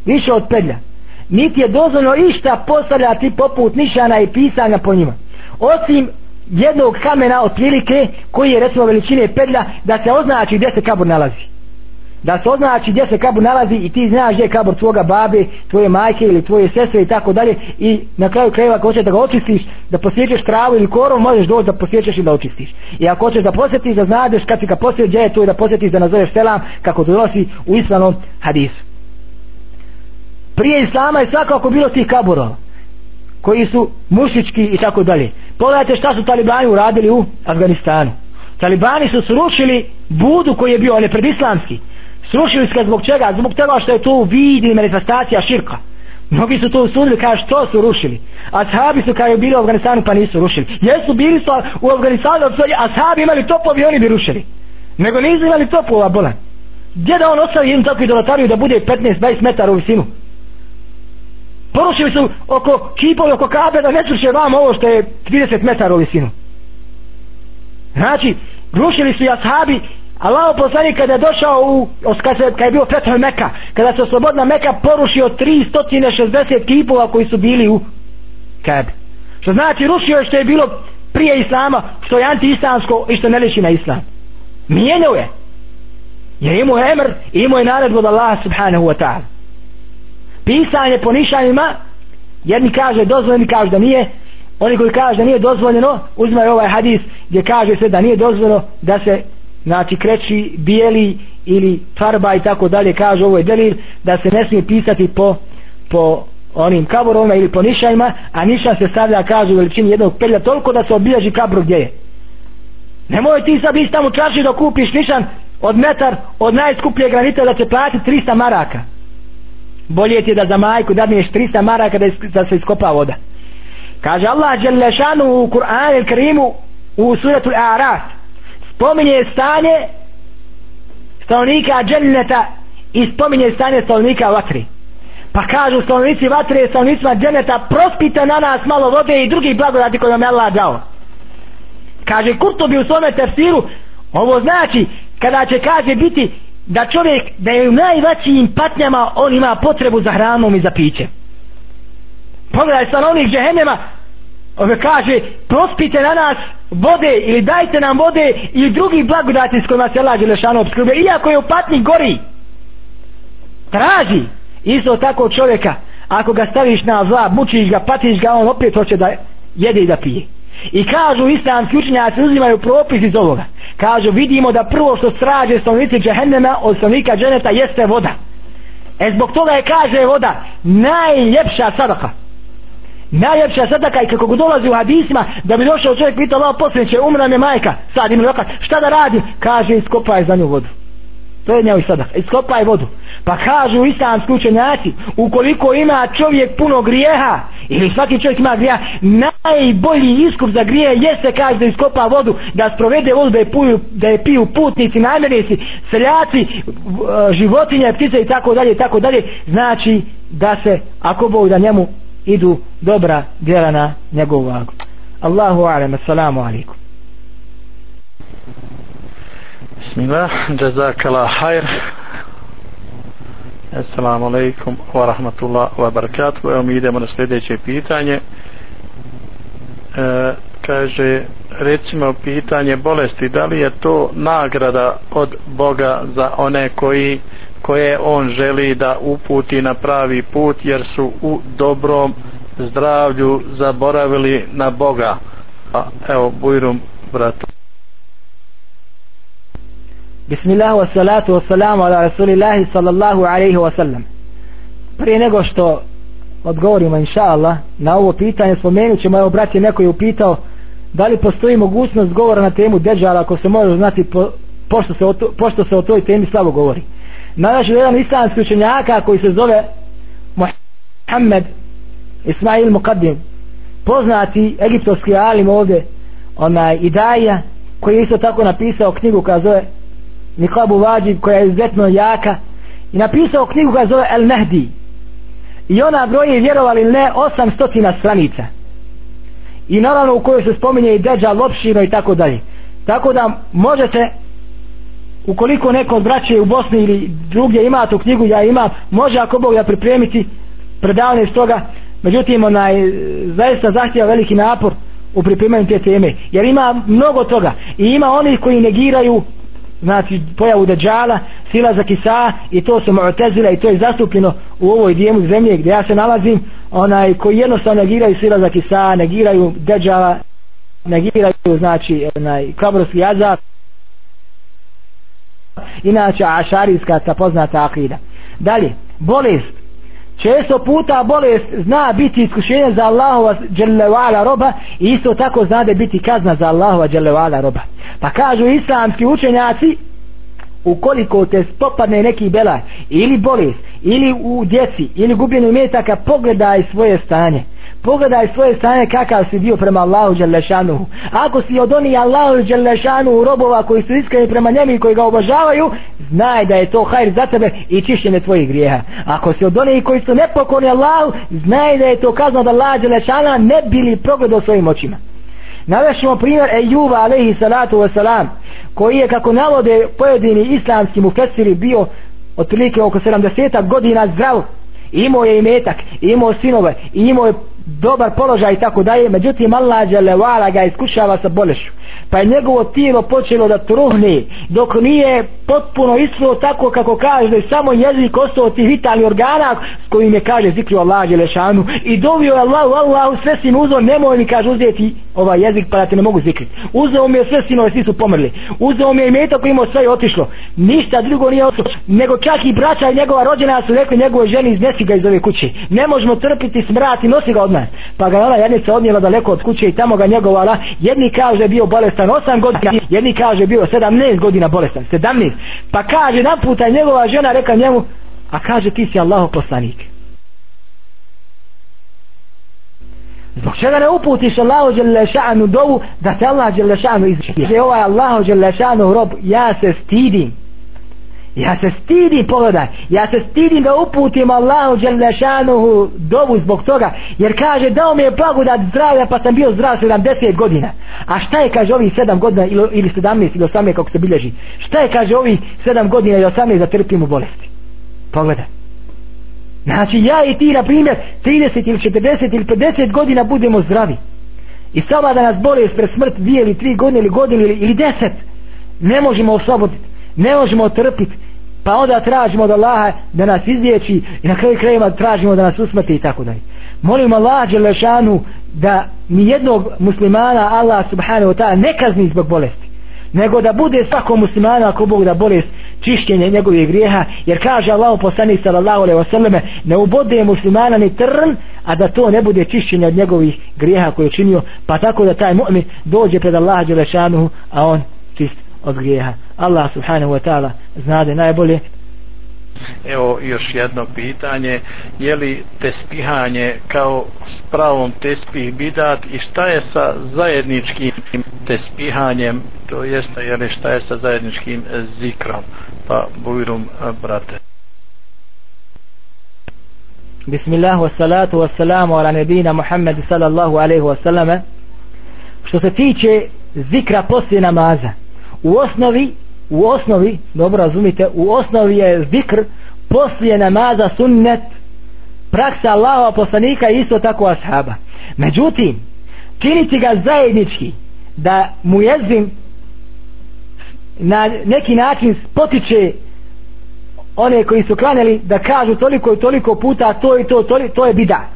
više od pedlja. Niti je dozvoljeno išta postavljati poput nišana i pisanja po njima. Osim jednog kamena od prilike koji je recimo veličine pedlja da se označi gdje se kabur nalazi. Da se označi gdje se kabur nalazi i ti znaš gdje je kabur tvoga babe, tvoje majke ili tvoje sestre i tako dalje. I na kraju krajeva ako hoćeš da ga očistiš da posjećeš travu ili korom možeš doći da posjećaš i da očistiš. I ako hoćeš da posjetiš da znaš kad si ga posjetiš gdje je to i da posjetiš da nazoveš selam kako donosi u islanom hadisu prije islama je svakako bilo tih kabura koji su mušički i tako dalje. Pogledajte šta su talibani uradili u Afganistanu. Talibani su srušili budu koji je bio on je predislamski srušili se zbog čega? Zbog toga što je to vid ili manifestacija širka. Mnogi su to usudili kaže što su rušili? A sahabi su kada je bili u Afganistanu pa nisu rušili. Jesu bili su u Afganistanu a sahabi imali topovi oni bi rušili. Nego nisu imali topova bolan. Gdje da on ostavi jednu takvu idolatariju da bude 15-20 metara u visinu? Porušili su oko kipovi oko kabe da ne čuše vam ovo što je 30 metara u visinu znači rušili su i ashabi Allah poslanik kada je došao u, kada, se, kada je bio Fethoj Meka, kada se oslobodna Meka porušio 360 kipova koji su bili u Kabe. Što znači rušio je što je bilo prije Islama, što je anti-islamsko i što ne liči na Islam. Mijenio je. Jer imao je emr i imao je naredbu od Allaha subhanahu wa ta'ala. Pisanje po nišanjima, jedni kaže dozvoljeno kaže da nije, oni koji kaže da nije dozvoljeno, uzmaju ovaj hadis gdje kaže se da nije dozvoljeno da se znači kreći bijeli ili farba i tako dalje kaže ovo je delil da se ne smije pisati po, po onim kaborovima ili po nišajima a nišan se stavlja kaže u veličini jednog pelja toliko da se obilježi kabru gdje je. Nemoj ti sad biti tamo čaši da kupiš nišan od metar od najskuplje granita da će platiti 300 maraka bolje ti je da za majku dadneš 300 maraka da, da se iskopa voda. Kaže Allah Đelešanu u Kur'an il Karimu u suratu A'raf spominje stanje stanovnika dženneta i spominje stanje stanovnika vatri pa kažu stanovnici vatre stanovnicima dženneta prospite na nas malo vode i drugih blagodati koje nam je Allah dao. Kaže Kurtobi u svome tefsiru ovo znači kada će kaže biti da čovjek da je u najvećim patnjama on ima potrebu za hranom i za pićem. Pogledaj stanovnik džehennema ove kaže prospite na nas vode ili dajte nam vode i drugi blagodati s kojima se Allah Đelešanu obskrbe iako je u patni gori. Traži isto tako čovjeka. Ako ga staviš na zla mučiš ga, patiš ga on opet hoće da jede i da pije i kažu islamski učenjaci uzimaju propis iz ovoga. Kažu vidimo da prvo što straže stanovnici džehennema od stanovnika dženeta jeste voda. E zbog toga je kaže voda najljepša sadaka. Najljepša sadaka i kako dolazi u hadisima da bi došao čovjek pitao Allah posljedniče umra mi majka. Sad imam rokat šta da radi kaže iskopaj za nju vodu. To je njoj sadaka. Iskopaj vodu. Pa kažu islamski učenjaci ukoliko ima čovjek puno grijeha ili svaki čovjek ima grija, najbolji iskup za grije jeste kaže da iskopa vodu da sprovede vodu da je, puju, da je piju putnici namjernici seljaci e, životinje ptice i tako dalje i tako dalje znači da se ako Bog da njemu idu dobra djela na njegovu vagu. Allahu alem, assalamu alaikum. Bismillah, jazakala hajr. Assalamu alaikum wa rahmatullah wa barakatuh. Evo mi idemo na sljedeće pitanje. E, kaže recimo pitanje bolesti da li je to nagrada od Boga za one koji koje on želi da uputi na pravi put jer su u dobrom zdravlju zaboravili na Boga a evo bujrum bratu Bismillah الله والصلاة والسلام على رسول الله صلى الله عليه وسلم prije nego što odgovorimo inša Allah na ovo pitanje spomenut ćemo evo brat je neko je upitao da li postoji mogućnost govora na temu Deđala ako se može znati po, pošto, se o to, pošto se o toj temi slabo govori. Nadaš jedan islamski učenjaka koji se zove Muhammed Ismail Muqaddim. Poznati egiptovski alim ovdje onaj Idaja koji je isto tako napisao knjigu koja zove Nikabu Vađib koja je izuzetno jaka i napisao knjigu koja zove El Mehdi. I ona broji vjerovali ne 800 stranica. I naravno u kojoj se spominje i Deđa Lopšino i tako dalje. Tako da možete ukoliko neko od braće u Bosni ili drugdje ima tu knjigu ja imam može ako Bog da pripremiti predavanje iz toga. Međutim onaj zaista zahtjeva veliki napor u pripremanju te teme jer ima mnogo toga. I ima onih koji negiraju znači pojavu Dejjala, sila za kisa i to su Mu'tazila i to je zastupljeno u ovoj dijemu zemlje gdje ja se nalazim onaj koji jednostavno negiraju sila za kisa, negiraju Dejjala, negiraju znači onaj kabrovski azab. Inače ašarijska ta poznata akida. Dalje, bolest često puta bolest zna biti iskušenje za Allahova dželevala roba i isto tako zna da biti kazna za Allahova dželevala roba. Pa kažu islamski učenjaci ukoliko te popadne neki belaj ili bolest ili u djeci ili gubljenju metaka pogledaj svoje stanje pogledaj svoje stanje kakav si bio prema Allahu Đelešanuhu. Ako si od onih Allahu Đelešanuhu robova koji su iskreni prema njemu i koji ga obožavaju znaj da je to hajr za tebe i čišćenje tvojih grijeha. Ako si od onih koji su nepokoni Allahu znaj da je to kazno od Allahu Đelešana ne bili progledao svojim očima. Navešimo primjer Ejuba alaihi salatu wasalam koji je kako navode pojedini islamski mufesiri bio otprilike oko 70 godina zdrav. Imao je imetak, imao sinove, imao je dobar položaj i tako dalje, međutim Allah Đelevala ga iskušava sa bolešću. Pa je njegovo tijelo počelo da truhne, dok nije potpuno islo tako kako kaže da je samo jezik ostao tih vitalnih organa s kojim je kaže zikrio Allah Đelešanu i dovio je Allah Allah sve sin uzeo, nemoj mi kaže uzeti ovaj jezik pa da te ne mogu zikriti. Uzeo mi je sve sinove, svi su pomrli. Uzeo mi je imeta koji imao sve je otišlo. Ništa drugo nije otišlo. Nego čak i braća i njegova rođena su rekli njegove ženi iznesi ga iz ove kuće. Ne možemo trpiti smrat i nosi ga od poznaje. pa ga ona jednica odnijela daleko od kuće i tamo ga njegovala jedni kaže bio bolestan 8 godina jedni kaže bio 17 godina bolestan 17 pa kaže naputa njegova žena reka njemu a kaže ti si Allaho poslanik Zbog čega ne uputiš Allahu Đelešanu dovu da te Allah Đelešanu izvije? Ovo ovaj je Allahu Đelešanu rob ja se stidim Ja se stidim, pogledaj, ja se stidim da uputim Allahu Đelešanuhu dovu zbog toga, jer kaže dao mi je blagodat zdravlja pa sam bio zdrav 70 godina. A šta je, kaže, ovih 7 godina ili, ili 17 ili 18 kako se bilježi? Šta je, kaže, ovih 7 godina ili 18 da trpim u bolesti? Pogledaj. Znači ja i ti, na primjer, 30 ili 40 ili 50 godina budemo zdravi. I sama da nas bolest pre smrt 2 ili 3 godine ili godine ili, ili 10, ne možemo osloboditi ne možemo trpiti pa onda tražimo od Allaha da nas izliječi i na kraju krajima tražimo da nas usmrti i tako dalje molim Allah Đelešanu da ni jednog muslimana Allah subhanahu wa ta'ala ne kazni zbog bolesti nego da bude svakom muslimanu ako Bog da bolest čišćenje njegovih grijeha jer kaže Allah poslanik sallallahu alejhi ve selleme ne ubode muslimana ni trn a da to ne bude čišćenje od njegovih grijeha koje je činio pa tako da taj mu'min dođe pred Allaha dželešanu a on čist od grijeha. Allah subhanahu wa ta'ala znade najbolje. Evo još jedno pitanje, je li tespihanje kao s pravom tespih bidat i šta je sa zajedničkim tespihanjem, to jeste, je li šta je sa zajedničkim zikrom, pa bujrum brate. Bismillah, wa salatu, wa salamu ala nebina Muhammed sallallahu alaihi wa sallam. Što se tiče zikra poslije namaza, u osnovi u osnovi, dobro razumite u osnovi je zikr poslije namaza sunnet. Praksa Allahova poslanika i isto tako ashaba. Međutim činiti ga zajednički da mu jezim na neki način potiče one koji su klanjali da kažu toliko i toliko puta to i to, to, to je bida.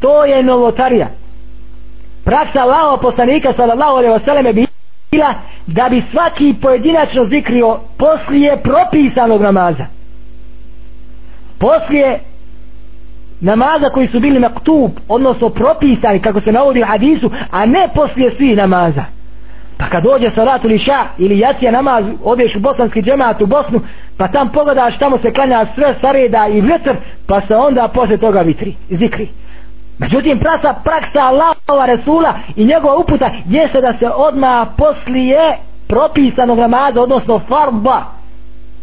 To je novotarija. Praksa Allaha poslanika sallallahu alaihi wasallam je bila da bi svaki pojedinačno zikrio poslije propisanog namaza. Poslije namaza koji su bili maktub odnosno propisani kako se navodi u hadisu a ne poslije svih namaza. Pa kad dođe salatu liša ili jacija namaz odeš u bosanski džemat u Bosnu pa tam pogledaš tamo se klanja sve sareda i vjetr pa se onda posle toga vitri, zikri međutim prasa praksa Allahova Resula i njegova uputa jeste da se odma poslije propisanog namaza odnosno farba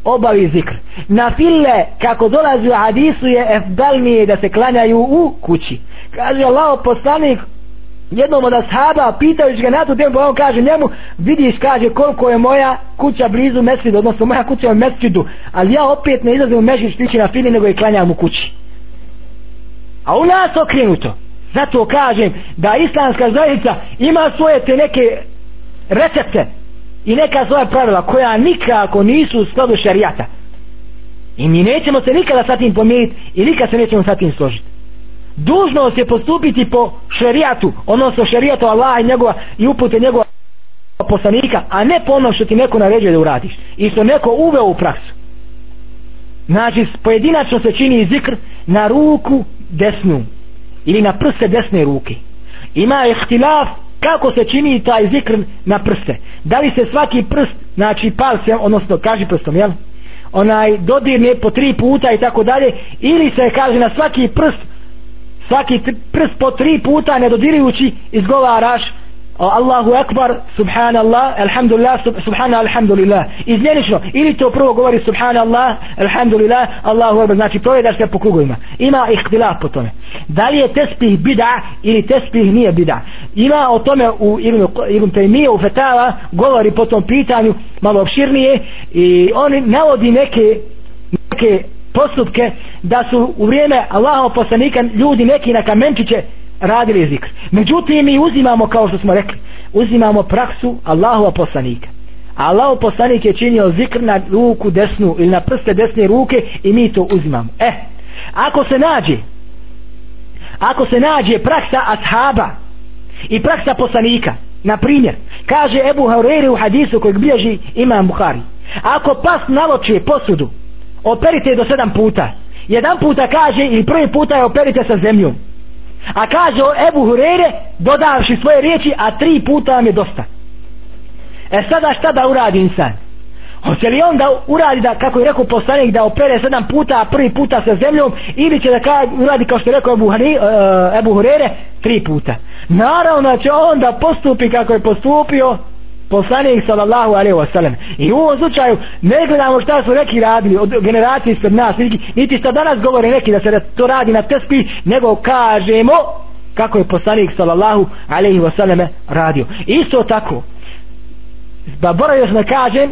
obavi zikr. Na file kako dolazi u hadisu je efdalnije da se klanjaju u kući. Kaže Allah poslanik jednom od ashaba pitajući ga na tu temu on kaže njemu vidiš kaže koliko je moja kuća blizu mesjidu odnosno moja kuća je u mesjidu ali ja opet ne izlazim u mesjid stići na fili nego je klanjam u kući a u nas okrenuto. Zato kažem da islamska zajednica ima svoje te neke recepte i neka svoja pravila koja nikako nisu u skladu šarijata i mi nećemo se nikada sa tim pomijeniti i nikada se nećemo sa tim složiti. Dužnost je postupiti po šerijatu odnosno šerijatu Allah i njegova i upute njegova poslanika a ne po ono što ti neko naređuje da uradiš. I što neko uveo u praksu. Znači pojedinačno se čini zikr na ruku desnu ili na prste desne ruke. Ima ihtilaf kako se čini taj zikr na prste. Da li se svaki prst znači palcem odnosno kaži prstom jel? Onaj dodirne po tri puta i tako dalje ili se kaže na svaki prst svaki prst po tri puta ne dodirujući izgovaraš Allahu Akbar, Subhanallah, Alhamdulillah, Subhanallah, Alhamdulillah. Izmjenično, ili to prvo govori Subhanallah, Alhamdulillah, Allahu Akbar, znači to da se po krugovima. Ima ihtilaf po tome. Da li je tespih bida ili tespih nije bida? Ima o tome u Ibn, Ibn Taymiye, u Fetava, govori po tom pitanju malo opširnije i on navodi neke, neke postupke da su u vrijeme Allahov poslanika ljudi neki na kamenčiće radili zikr. Međutim, mi uzimamo, kao što smo rekli, uzimamo praksu Allahova poslanika. Allahov poslanik je činio zikr na ruku desnu ili na prste desne ruke i mi to uzimamo. E, ako se nađe ako se nađe praksa ashaba i praksa poslanika, na primjer, kaže Ebu Haureiri u hadisu kojeg bilježi imam Buhari, ako pas naloče posudu, operite do sedam puta, jedan puta kaže ili prvi puta je operite sa zemljom, A kaže Ebu Hurere, dodavši svoje riječi, a tri puta vam je dosta. E sada šta da uradi insan? Hoće li on da uradi da, kako je rekao poslanik, da opere sedam puta, a prvi puta sa zemljom, ili će da kaže, uradi kao što je rekao Ebu, Hani, uh, Ebu Hurere, tri puta. Naravno će on da postupi kako je postupio, poslanik sallallahu alaihi wa sallam. I u ovom slučaju ne gledamo šta su neki radili od generacije ispred nas niti šta danas govore neki da se to radi na tespi nego kažemo kako je poslanik sallallahu alaihi wa sallam radio. Isto tako zaboravio sam da kažem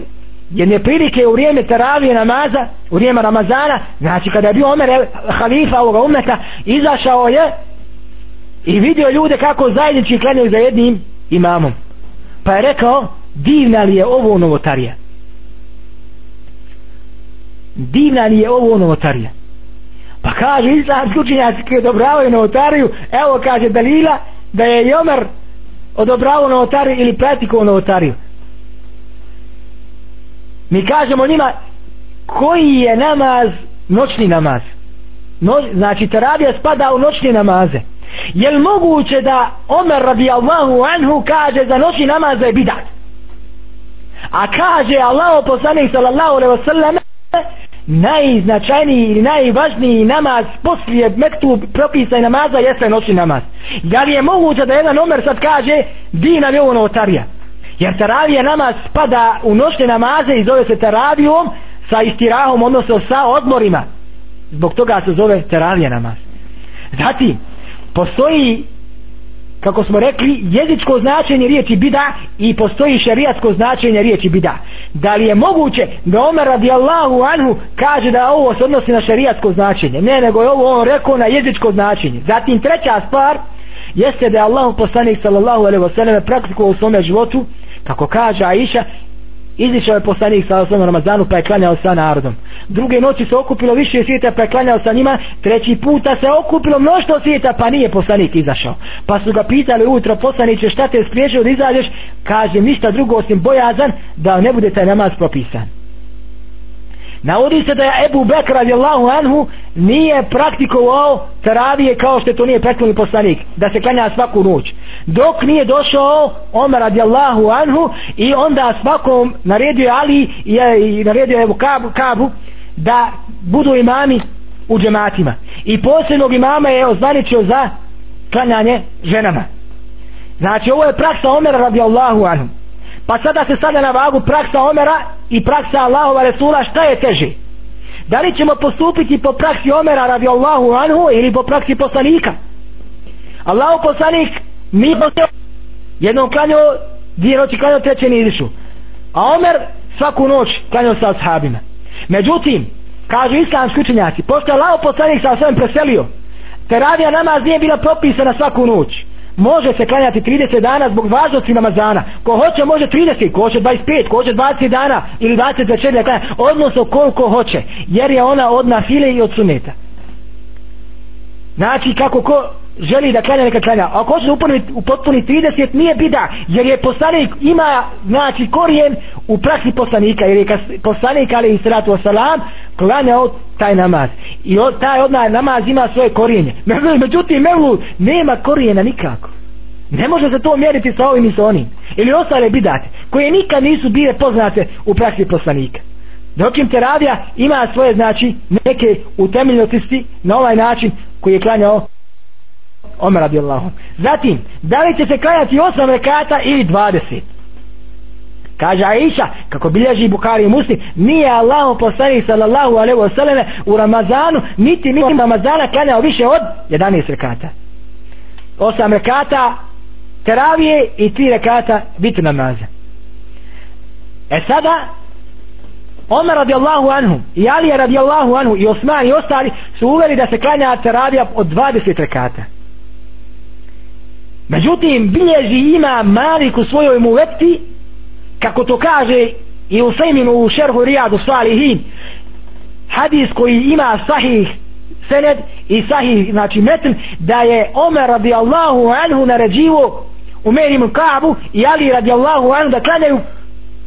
jedne prilike u vrijeme teravije namaza u vrijeme Ramazana znači kada je bio Omer halifa ovoga umeta izašao je i vidio ljude kako zajednički klanjaju za jednim imamom pa je rekao divna li je ovo novotarija? Divna li je ovo novotarija? Pa kaže islamski učenjaci koji odobravaju novotariju evo kaže Dalila da je Jomer odobravao novotariju ili praktikovo novotariju. Mi kažemo njima koji je namaz noćni namaz? No, znači teravija spada u noćne namaze je li moguće da Omer radijallahu anhu kaže za noći namaz je bidat? A kaže Allah poslanik sallallahu alaihi wasallam najznačajniji ili najvažniji namaz poslije mektu propisa i namaza jeste noći namaz. Da li je moguće da jedan Omer sad kaže dina je ovo novotarija? Jer taravija namaz spada u noćne namaze i zove se taravijom sa istirahom odnosno sa odmorima. Zbog toga se zove taravija namaz. Zatim postoji kako smo rekli jezičko značenje riječi bida i postoji šerijatsko značenje riječi bida. Da li je moguće da Omer radijallahu anhu kaže da ovo se odnosi na šerijatsko značenje? Ne nego je ovo on rekao na jezičko značenje. Zatim treća stvar jeste da je Allah poslanik sallallahu alaihi wa sallam praktikovao u svome životu kako kaže Aisha izišao je poslanik sa osnovom Ramazanu pa je klanjao sa narodom. Druge noći se okupilo više svijeta pa je klanjao sa njima. Treći puta se okupilo mnoštvo svijeta pa nije poslanik izašao. Pa su ga pitali ujutro poslaniće šta te spriječio da izađeš? Kaže ništa drugo osim bojazan da ne bude taj namaz propisan. Navodi se da je Ebu Bekr radijallahu anhu nije praktikovao teravije kao što to nije prethodni poslanik, da se klanja svaku noć. Dok nije došao Omer radijallahu anhu i onda svakom naredio Ali i, i naredio Ebu Kabu, Kabu da budu imami u džematima. I posljednog imama je ozvaničio za klanjanje ženama. Znači ovo je praksa Omera radijallahu anhu. Pa sada se stavlja na vagu praksa Omera i praksa Allahova Resula šta je teže? Da li ćemo postupiti po praksi Omera radi Allahu anhu ili po praksi poslanika? Allahu poslanik mi postao jednom klanio dvije noći klanio treće nije izišu. A Omer svaku noć klanio sa ashabima. Međutim, kažu islamski učenjaci, pošto je Allahu poslanik sa svojim preselio, teravija namaz nije bila propisana svaku noć može se klanjati 30 dana zbog važnosti namazana ko hoće može 30, ko hoće 25 ko hoće 20 dana ili 24 da klanja. Odnosno koliko hoće jer je ona od nafile i od suneta. Znači kako ko želi da klanja neka klanja. Ako hoće da u upotpuni 30 nije bida jer je poslanik ima znači korijen u praksi poslanika jer je poslanik ali i salatu wasalam klanjao taj namaz. I od, taj odna namaz ima svoje korijenje. Međutim mevlu nema korijena nikako. Ne može se to mjeriti sa ovim i sa onim. Ili ostale bidate koje nikad nisu bile poznate u praksi poslanika. Dok im teravija ima svoje znači neke utemeljnosti na ovaj način koji je klanjao Omer radijallahu zatim da li će se klanjati 8 rekata ili 20 kaže Aisha kako bilježi Bukhari i Muslim nije Allah poslanik sallallahu alaihi wasallam u Ramazanu niti mi Ramazana klanjao više od 11 rekata. 8 rekata teravije i 3 rekata bitu namaza. E sada Omer radijallahu anhu i Ali radijallahu anhu i Osman i ostali su uveli da se klanja teravija od 20 rekata međutim bilježi ima Malik u svojoj muveti kako to kaže i u Sejminu u šerhu Rijadu Salihin hadis koji ima sahih sened i sahih znači metn da je Omer radijallahu anhu naređivo u ibn Kabu i Ali radijallahu anhu da klanjaju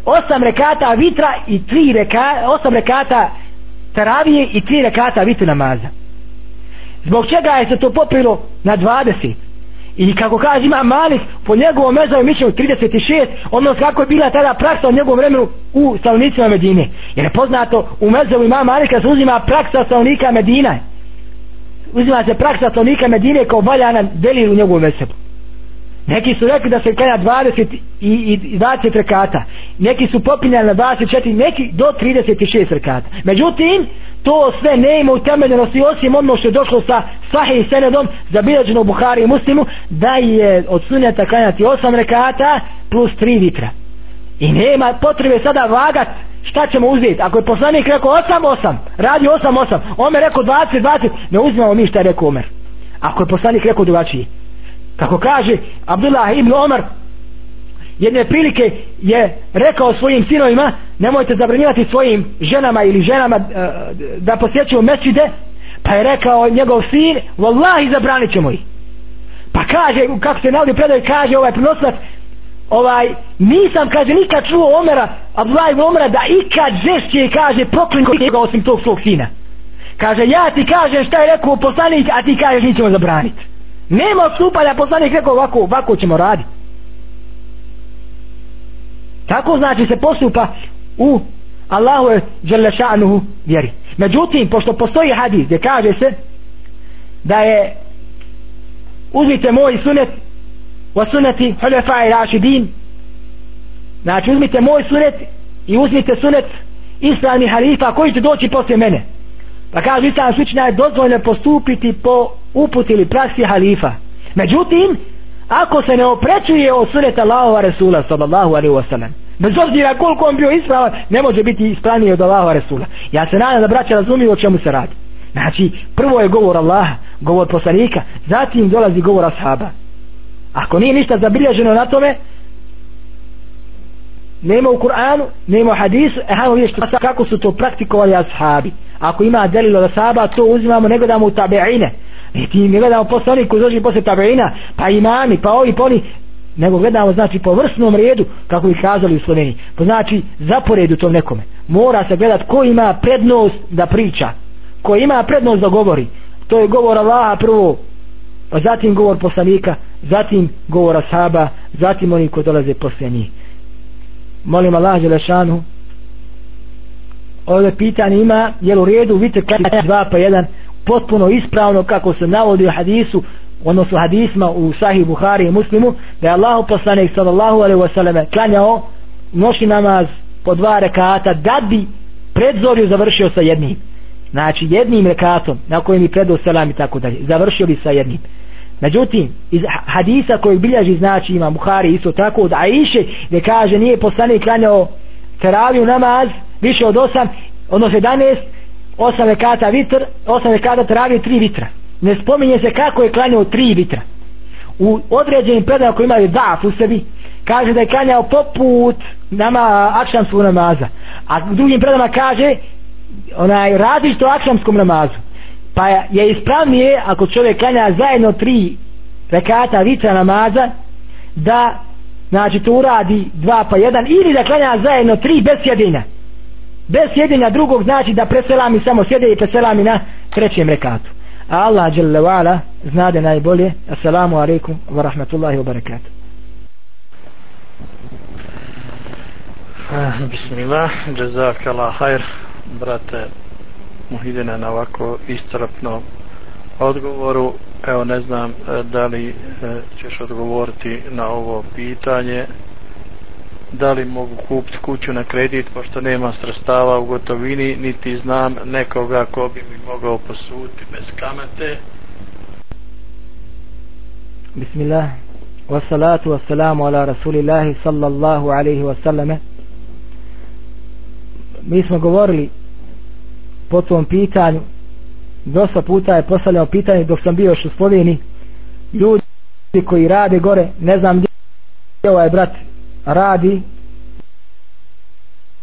osam rekata vitra i tri rekata osam rekata teravije i tri rekata vitru namaza. Zbog čega je se to popilo na 20 i kako kaže ima Malik po njegovom mezovom mišljenju 36 ono kako je bila tada praksa u njegovom vremenu u stanovnicima Medine. Jer je poznato u mezovu ima Malika se uzima praksa stanovnika Medina uzima se praksa stanovnika Medine kao valjana delir u njegovom mesebu neki su rekli da se klanja 20 i, i 20 rekata neki su popinjali na 24 neki do 36 rekata. Međutim to sve ne ima utemeljenosti osim ono što je došlo sa sahih senedom zabiljeđeno u Buhari i Muslimu da je od sunjata klanjati 8 rekata plus 3 vitra. I nema potrebe sada vagat šta ćemo uzeti ako je poslanik rekao 8 8 radi 8 8 Omer rekao 20 20 ne uzmemo mi šta je rekao Omer. Ako je poslanik rekao drugačije. Kako kaže Abdullah ibn Omer, jedne prilike je rekao svojim sinovima nemojte zabranjivati svojim ženama ili ženama e, da posjećuju mesčide pa je rekao njegov sin vallahi zabranit ćemo ih. Pa kaže kako se navodi predaj kaže ovaj prenosilac ovaj nisam kaže nikad čuo Omera Abdullah ibn Omara da ikad žešće kaže proklinko njega osim tog svog sina. Kaže ja ti kažem šta je rekao poslanik a ti kažeš mi ćemo zabraniti nema odstupanja poslanik rekao ovako, ovako ćemo raditi tako znači se postupa u Allahu je Đelešanuhu vjeri. Međutim pošto postoji hadis gdje kaže se da je uzmite moj sunet wa suneti hulefa i rašidin znači uzmite moj sunet i uzmite sunet islami halifa koji će doći poslije mene. Pa kaže islam slična je dozvoljno postupiti po uput ili praksi halifa. Međutim ako se ne oprećuje od suneta Allahova Resula sallallahu alaihi wasallam bez obzira koliko on bio ispravan ne može biti ispravniji od Allahova Resula ja se nadam da braća razumiju o čemu se radi. Znači prvo je govor Allaha govor poslanika zatim dolazi govor ashaba. Ako nije ništa zabilježeno na tome nema u Kur'anu nema u hadisu e hajmo vidjeti kako su to praktikovali ashabi. Ako ima delilo da ashaba to uzimamo ne gledamo u tabeine i ti ne gledamo posle onih koji dođu posle tabeina pa imami pa ovi pa oni nego gledamo znači po vrsnom redu kako bi kazali u Sloveniji. Po znači zaporedu tom nekome. Mora se gledat ko ima prednost da priča ko ima prednost da govori. To je govor Allaha prvo pa zatim govor poslanika zatim govor ashaba zatim oni koji dolaze posle njih. Molim Allah Želešanu ove pitanje ima je u redu vidite kada dva pa jedan potpuno ispravno kako se navodi u hadisu odnosno hadisma u sahih Buhari i Muslimu da je Allah poslanik sallallahu alaihi wasallam klanjao noći namaz po dva rekata da bi predzorju završio sa jednim. Znači jednim rekatom na kojem je predao selam i tako dalje. Završio bi sa jednim. Međutim iz hadisa koji bilježi znači ima Buhari isto tako od Aiše gdje kaže nije poslanik klanjao teraviju namaz više od osam odnosno 11 osam rekata vitr osam rekata travi tri vitra. Ne spominje se kako je klanjao tri vitra. U određenim predajama koji imaju daf u sebi. Kaže da je klanjao poput nama akšamskog namaza. A u drugim predama kaže onaj različito akšamskom namazu. Pa je ispravnije ako čovjek klanja zajedno tri rekata vitra namaza da znači to uradi dva pa jedan ili da klanja zajedno tri bez sjedinja bez sjedenja drugog znači da preselami samo sjede i preselami na trećem rekatu a Allah dželle wa'ala znade najbolje assalamu alaikum wa rahmatullahi wa barakatuh eh, Bismillah, jazakallah khair, brate Muhidina na ovako istrpno odgovoru. Evo ne znam eh, da li eh, ćeš odgovoriti na ovo pitanje. Da li mogu kupiti kuću na kredit pošto nema sredstava u gotovini, niti znam nekoga ko bi mi mogao posuditi bez kamate. Bismillah. Wassalatu wassalamu ala rasulillahi sallallahu alaihi wasallame. Mi smo govorili po tom pitanju dosta puta je postavljao pitanje dok sam bio još u Sloveniji ljudi koji rade gore ne znam gdje ovaj brat radi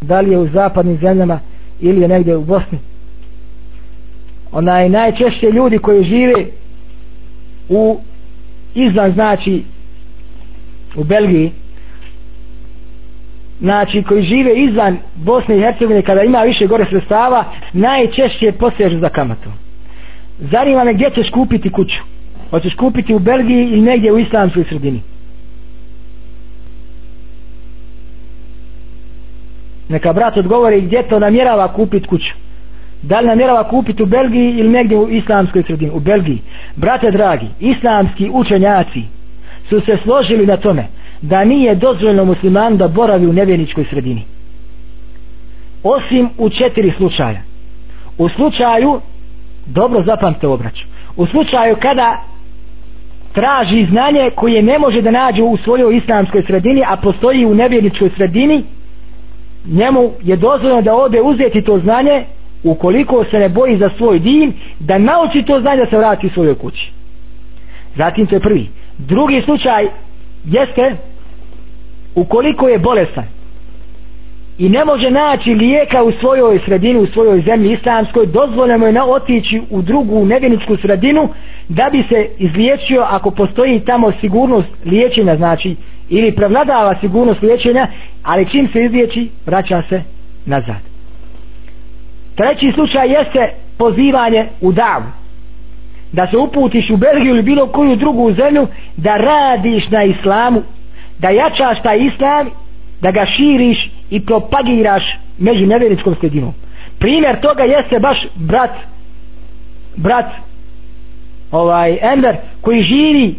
da li je u zapadnim zemljama ili je negdje u Bosni. Onaj najčešće ljudi koji žive u izvan znači u Belgiji znači koji žive izvan Bosne i Hercegovine kada ima više gore sredstava najčešće posežu za kamatu zanima me gdje ćeš kupiti kuću? Hoćeš kupiti u Belgiji ili negdje u islamskoj sredini? Neka brat odgovori gdje to namjerava kupiti kuću. Da li namjerava kupiti u Belgiji ili negdje u islamskoj sredini? U Belgiji. Brate dragi islamski učenjaci su se složili na tome da nije dozvoljeno musliman da boravi u nevjeničkoj sredini. Osim u četiri slučaja. U slučaju dobro zapamte obraću u slučaju kada traži znanje koje ne može da nađe u svojoj islamskoj sredini a postoji u nevjeničkoj sredini njemu je dozvoljeno da ode uzeti to znanje ukoliko se ne boji za svoj din da nauči to znanje da se vrati u svojoj kući. Zatim to je prvi. Drugi slučaj jeste ukoliko je bolestan i ne može naći lijeka u svojoj sredini, u svojoj zemlji islamskoj, dozvoljeno je na otići u drugu nevjeničku sredinu da bi se izliječio ako postoji tamo sigurnost liječenja, znači ili prevladava sigurnost liječenja, ali čim se izliječi, vraća se nazad. Treći slučaj jeste pozivanje u davu. Da se uputiš u Belgiju ili bilo koju drugu zemlju, da radiš na islamu da jačaš taj islam da ga širiš i propagiraš među nevjerničkom sredinom primjer toga jeste baš brat brat ovaj Ender koji živi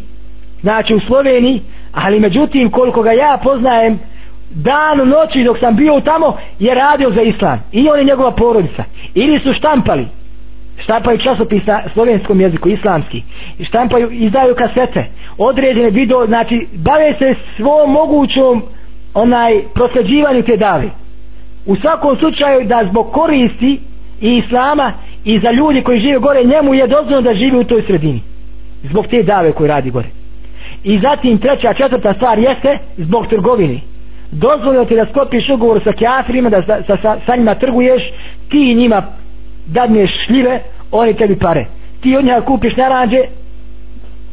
znači u Sloveniji ali međutim koliko ga ja poznajem dan noći dok sam bio tamo je radio za islam i on i njegova porodica ili su štampali štampaju časopis na slovenskom jeziku, islamski, štampaju, izdaju kasete, određene video, znači, bave se svom mogućom onaj prosljeđivanju te dave. U svakom slučaju da zbog koristi i islama i za ljudi koji žive gore, njemu je dozvoljeno da živi u toj sredini. Zbog te dave koji radi gore i zatim treća četvrta stvar jeste zbog trgovine. Dozvolio ti da sklopiš ugovor sa kjafirima da sa, sa, sa, sa njima trguješ ti njima dadneš šljive oni tebi pare. Ti od njega kupiš naranđe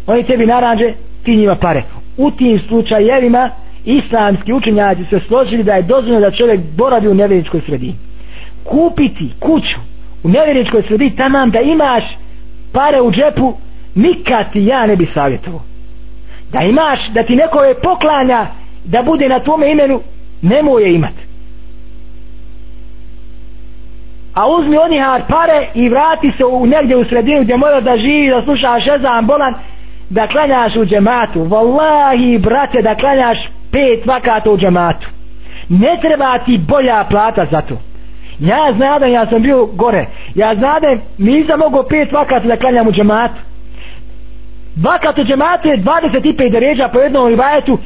oni tebi naranđe ti njima pare. U tim slučajevima islamski učenjaci se složili da je dozvoljeno da čovjek boravi u nevjerničkoj sredini. Kupiti kuću u nevjerničkoj sredini tamam da imaš pare u džepu nikad ti ja ne bi savjetovao da imaš da ti neko je poklanja da bude na tome imenu nemoj je imat. A uzmi oni pare i vrati se u negdje u sredinu gdje mora da živi da slušaš ezan bolan da klanjaš u džematu. Vallahi brate da klanjaš pet vakata u džematu. Ne treba ti bolja plata za to. Ja znadem ja sam bio gore. Ja znadem nisam mogo pet vakata da klanjam u džematu vakat u džematu je 25 deređa po jednom rivajetu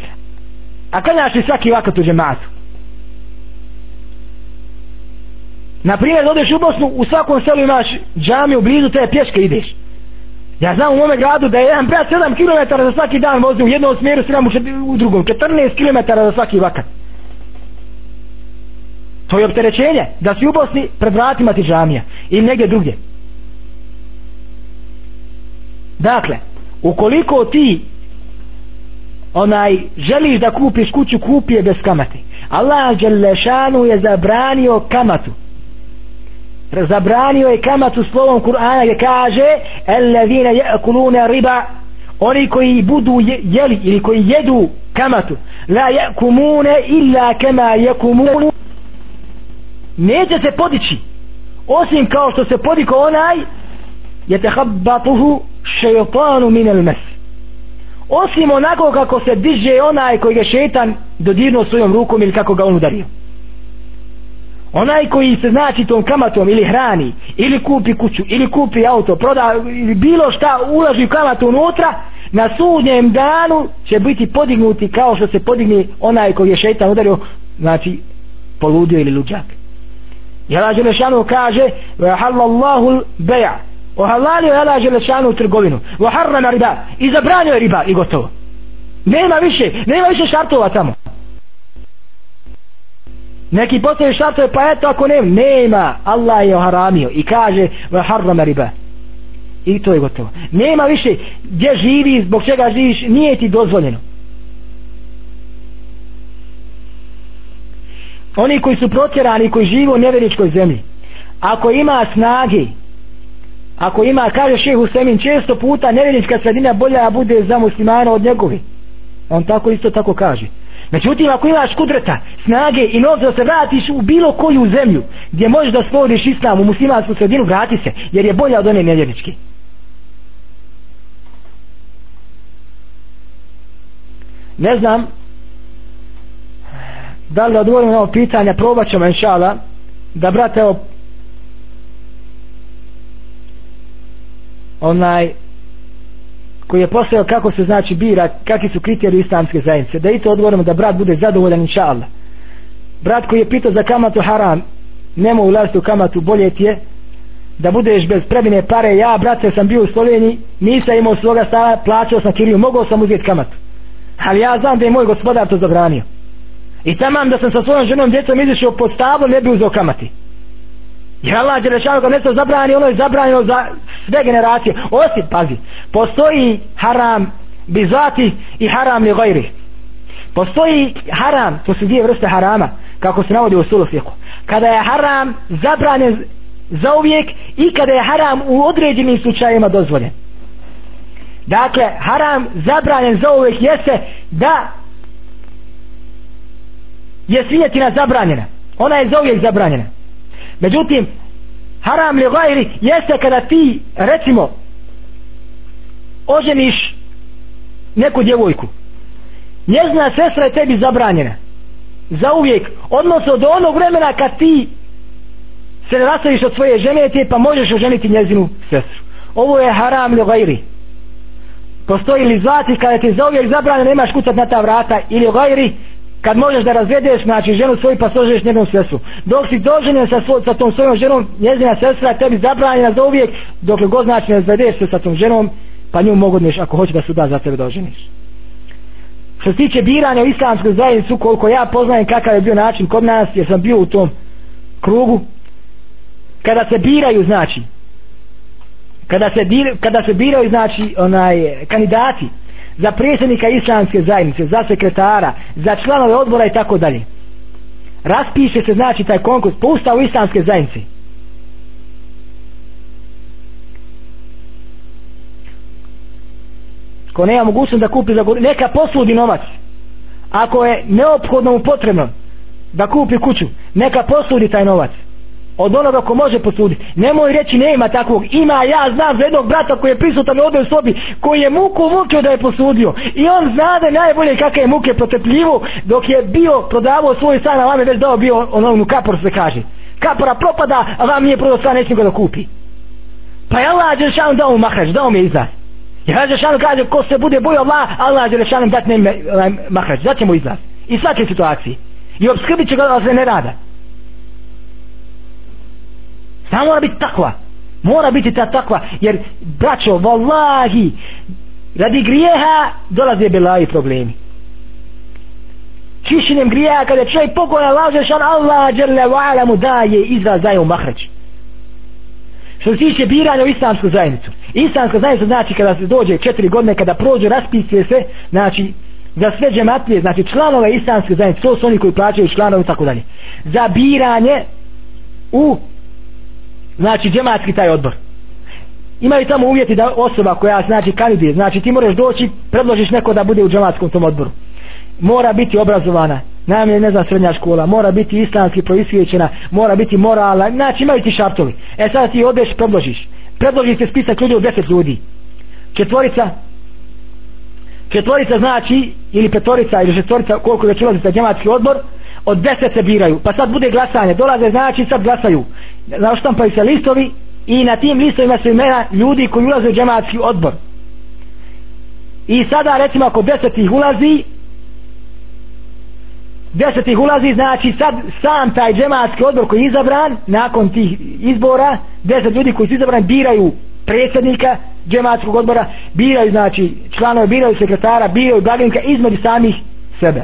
a klanjaš li svaki vakat u džematu na primjer odeš u Bosnu u svakom selu imaš džamiju blizu te pješke ideš Ja znam u mome gradu da je jedan brat 7 km za svaki dan vozi u jednom smjeru, 7 u drugom, 14 km za svaki vakat. To je opterećenje da si u Bosni pred vratima ti džamija i negdje drugdje. Dakle, ukoliko ti onaj želiš da kupiš kuću, kupi je bez kamate. Allah Đelešanu je zabranio kamatu. Zabranio je kamatu slovom Kur'ana gdje kaže ellezine jekulune riba oni koji budu jeli ili koji jedu kamatu la jekumune illa kama yakumun neće se podići. Osim kao što se podiko onaj yatahabbatuhu shaytanu minel mes. Osim onako kako se diže onaj koji je šetan dodirnuo svojom rukom ili kako ga on udario. Onaj koji se znači tom kamatom ili hrani ili kupi kuću ili kupi auto proda ili bilo šta ulaži kamatu unutra na sudnjem danu će biti podignuti kao što se podigne onaj koji je šeitan udario znači poludio ili luđak. I Allah kaže وَحَلَّ اللَّهُ beja ohalalio je Allah Želešanu trgovinu. Vaharrana riba. I zabranio je riba i gotovo. Nema više nema više šartova tamo. Neki postoje šartove pa eto ako nema nema. Allah je oharamio i kaže wa riba. I to je gotovo. Nema više gdje živi zbog čega živiš nije ti dozvoljeno. Oni koji su protjerani koji žive u nevjeričkoj zemlji ako ima snage ako ima kaže šehu Semin često puta nevjernička sredina bolja bude za muslimana od njegovi on tako isto tako kaže Međutim, ako imaš kudreta, snage i novca da se vratiš u bilo koju zemlju gdje možeš da stvoriš islam u muslimansku sredinu, vrati se, jer je bolja od one nevjerničke. Ne znam da li da odgovorim na ovo pitanje, probat ćemo inšala da brate evo onaj koji je postavio kako se znači bira, kakvi su kriteriji islamske zajednice. Da i to odgovorimo da brat bude zadovoljan inša Allah. Brat koji je pitao za kamatu haram, nemo ulaziti u kamatu, bolje ti je da budeš bez prebine pare. Ja, brate, sam bio u Sloveniji, nisam imao svoga stava, plaćao sam kiriju, mogao sam uzeti kamatu. Ali ja znam da je moj gospodar to zabranio. I tamam da sam sa svojom ženom djecom izišao pod stablo, ne bi uzeo kamati. Jer Allah je rečao kad nešto zabrani, ono je zabranjeno za sve generacije. Osim, pazi, postoji haram bizati i haram li gajri. Postoji haram, to su dvije vrste harama, kako se navodi u sulufiku. Kada je haram zabranjen za uvijek i kada je haram u određenim slučajima dozvoljen. Dakle, haram zabranjen za uvijek jeste da je svinjetina zabranjena. Ona je za uvijek zabranjena međutim haram li gajri jeste kada ti recimo oženiš neku djevojku. Njezna sestra je tebi zabranjena. Za uvijek odnosno do onog vremena kad ti se ne rastaviš od svoje žene te pa možeš oženiti njezinu sestru. Ovo je haram li gajri. Postoji li zlati kada ti za uvijek zabranjena nemaš kucat na ta vrata ili gajri kad možeš da razvedeš znači ženu svoju pa složeš njenom sestru. Dok si doženjen sa, svoj, sa tom svojom ženom njezina sestra tebi zabranjena za uvijek dok god znači ne razvedeš se sa tom ženom pa nju mogodneš ako hoće da se da za tebe doženiš što se tiče biranja u islamskoj zajednicu koliko ja poznajem kakav je bio način kod nas jer sam bio u tom krugu kada se biraju znači kada se, bir, kada se biraju znači onaj kandidati za predsjednika islamske zajednice za sekretara za članove odbora i tako dalje. Raspiše se znači taj konkurs po ustavu islamske zajednice. Ko nema mogućnost da kupi za neka posudi novac. Ako je neophodno mu potrebno da kupi kuću neka posudi taj novac od onoga ko može posuditi. Nemoj reći nema takvog. Ima ja znam za jednog brata koji je prisutan ovdje u sobi koji je muku mučio da je posudio. I on zna da najbolje kakve je muke protepljivo dok je bio prodavao svoj stan a vam je već dao bio onom kapor se kaže. Kapora propada a vam nije prodao stan neće ga da kupi. Pa je Allah Đelšanu dao mu mahrađ, dao mi je izlaz jer Allah Đelšanu kaže ko se bude bojio Allah Allah Đelšanu dat ne eh, mahrađ, dat će mu izlaz i svake situacije. I obskrbit će ga da se ne rada Samo mora biti takva. Mora biti ta takva. Jer, braćo, vallahi, radi grijeha dolaze belaji problemi. Čišćenjem grijeha, kada čovjek pokoja laže šan Allah, dželle wa mu daje izraz, daje u mahrać. Što se tiče biranja u islamsku zajednicu. Islamska zajednica znači kada se dođe četiri godine, kada prođe, raspisuje se, znači, za sve džematlije, znači članove islamske zajednice, to su oni koji plaćaju članove i tako dalje. Za biranje u znači džematski taj odbor. Imaju tamo uvjeti da osoba koja znači kandidije znači ti moraš doći predložiš neko da bude u džematskom tom odboru. Mora biti obrazovana najmanje ne znam srednja škola mora biti islamski proisvjećena mora biti morala znači imaju ti šartovi. E sad ti odeš predložiš. Predložiš se spisak ljudi od deset ljudi. Četvorica četvorica znači ili petorica ili šestorica koliko već ulazi za džematski odbor od deset se biraju. Pa sad bude glasanje dolaze znači sad glasaju naštampaju se listovi i na tim listovima su imena ljudi koji ulaze u džematski odbor. I sada recimo ako deset ih ulazi deset ih ulazi znači sad sam taj džematski odbor koji je izabran nakon tih izbora deset ljudi koji su izabran biraju predsjednika džematskog odbora biraju znači članove biraju sekretara biraju blagajnika između samih sebe.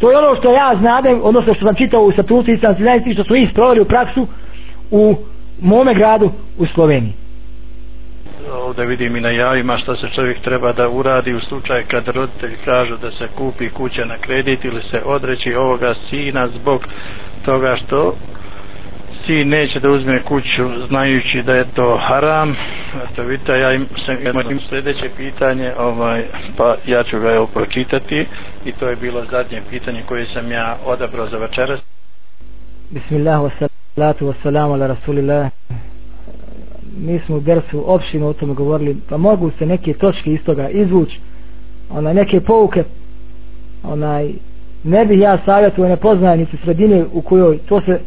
To je ono što ja znadem odnosno što sam čitao u statutu i sam znači što su ih sproveli u praksu u mome gradu u Sloveniji. Ovdje vidim i na javima što se čovjek treba da uradi u slučaju kad roditelji kažu da se kupi kuća na kredit ili se odreći ovoga sina zbog toga što sin neće da uzme kuću znajući da je to haram. Eto vidite ja im, sam, imam sljedeće pitanje ovaj, pa ja ću ga evo pročitati i to je bilo zadnje pitanje koje sam ja odabrao za večeras. Bismillah salatu wassalamu ala rasulillah. Mi smo u dersu opštinu o tome govorili pa mogu se neke točke iz toga izvući ona neke pouke. Onaj ne bih ja savjetuo ne poznaje niti sredine u kojoj to se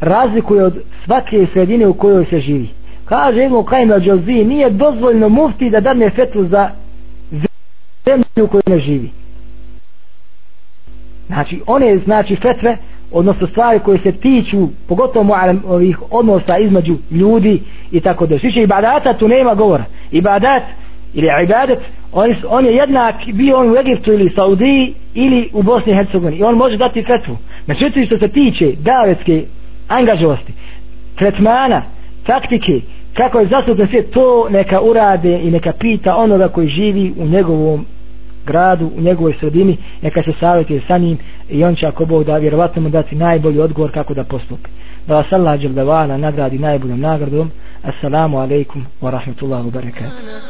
razlikuje od svake sredine u kojoj se živi. Kaže Ibn Kajim al-Džalzi nije dozvoljno mufti da dadne fetvu za zemlju u kojoj ne živi. Znači one znači fetve odnosno stvari koje se tiču pogotovo ovih odnosa između ljudi i tako da sviše ibadata tu nema govora. Ibadat ili ibadat on, on je jednak bio on u Egiptu ili Saudiji ili u Bosni i Hercegovini. I on može dati fetvu. Međutim što se tiče davetske angažovosti tretmana taktike kako je zastupno sve to neka urade i neka pita onoga koji živi u njegovom gradu, u njegovoj sredini, neka se savjetuje sa njim i on će ako Bog da vjerovatno mu dati najbolji odgovor kako da postupi. Da vas Allah nagradi najboljom nagradom. Assalamu alaikum wa rahmatullahi wa barakatuh.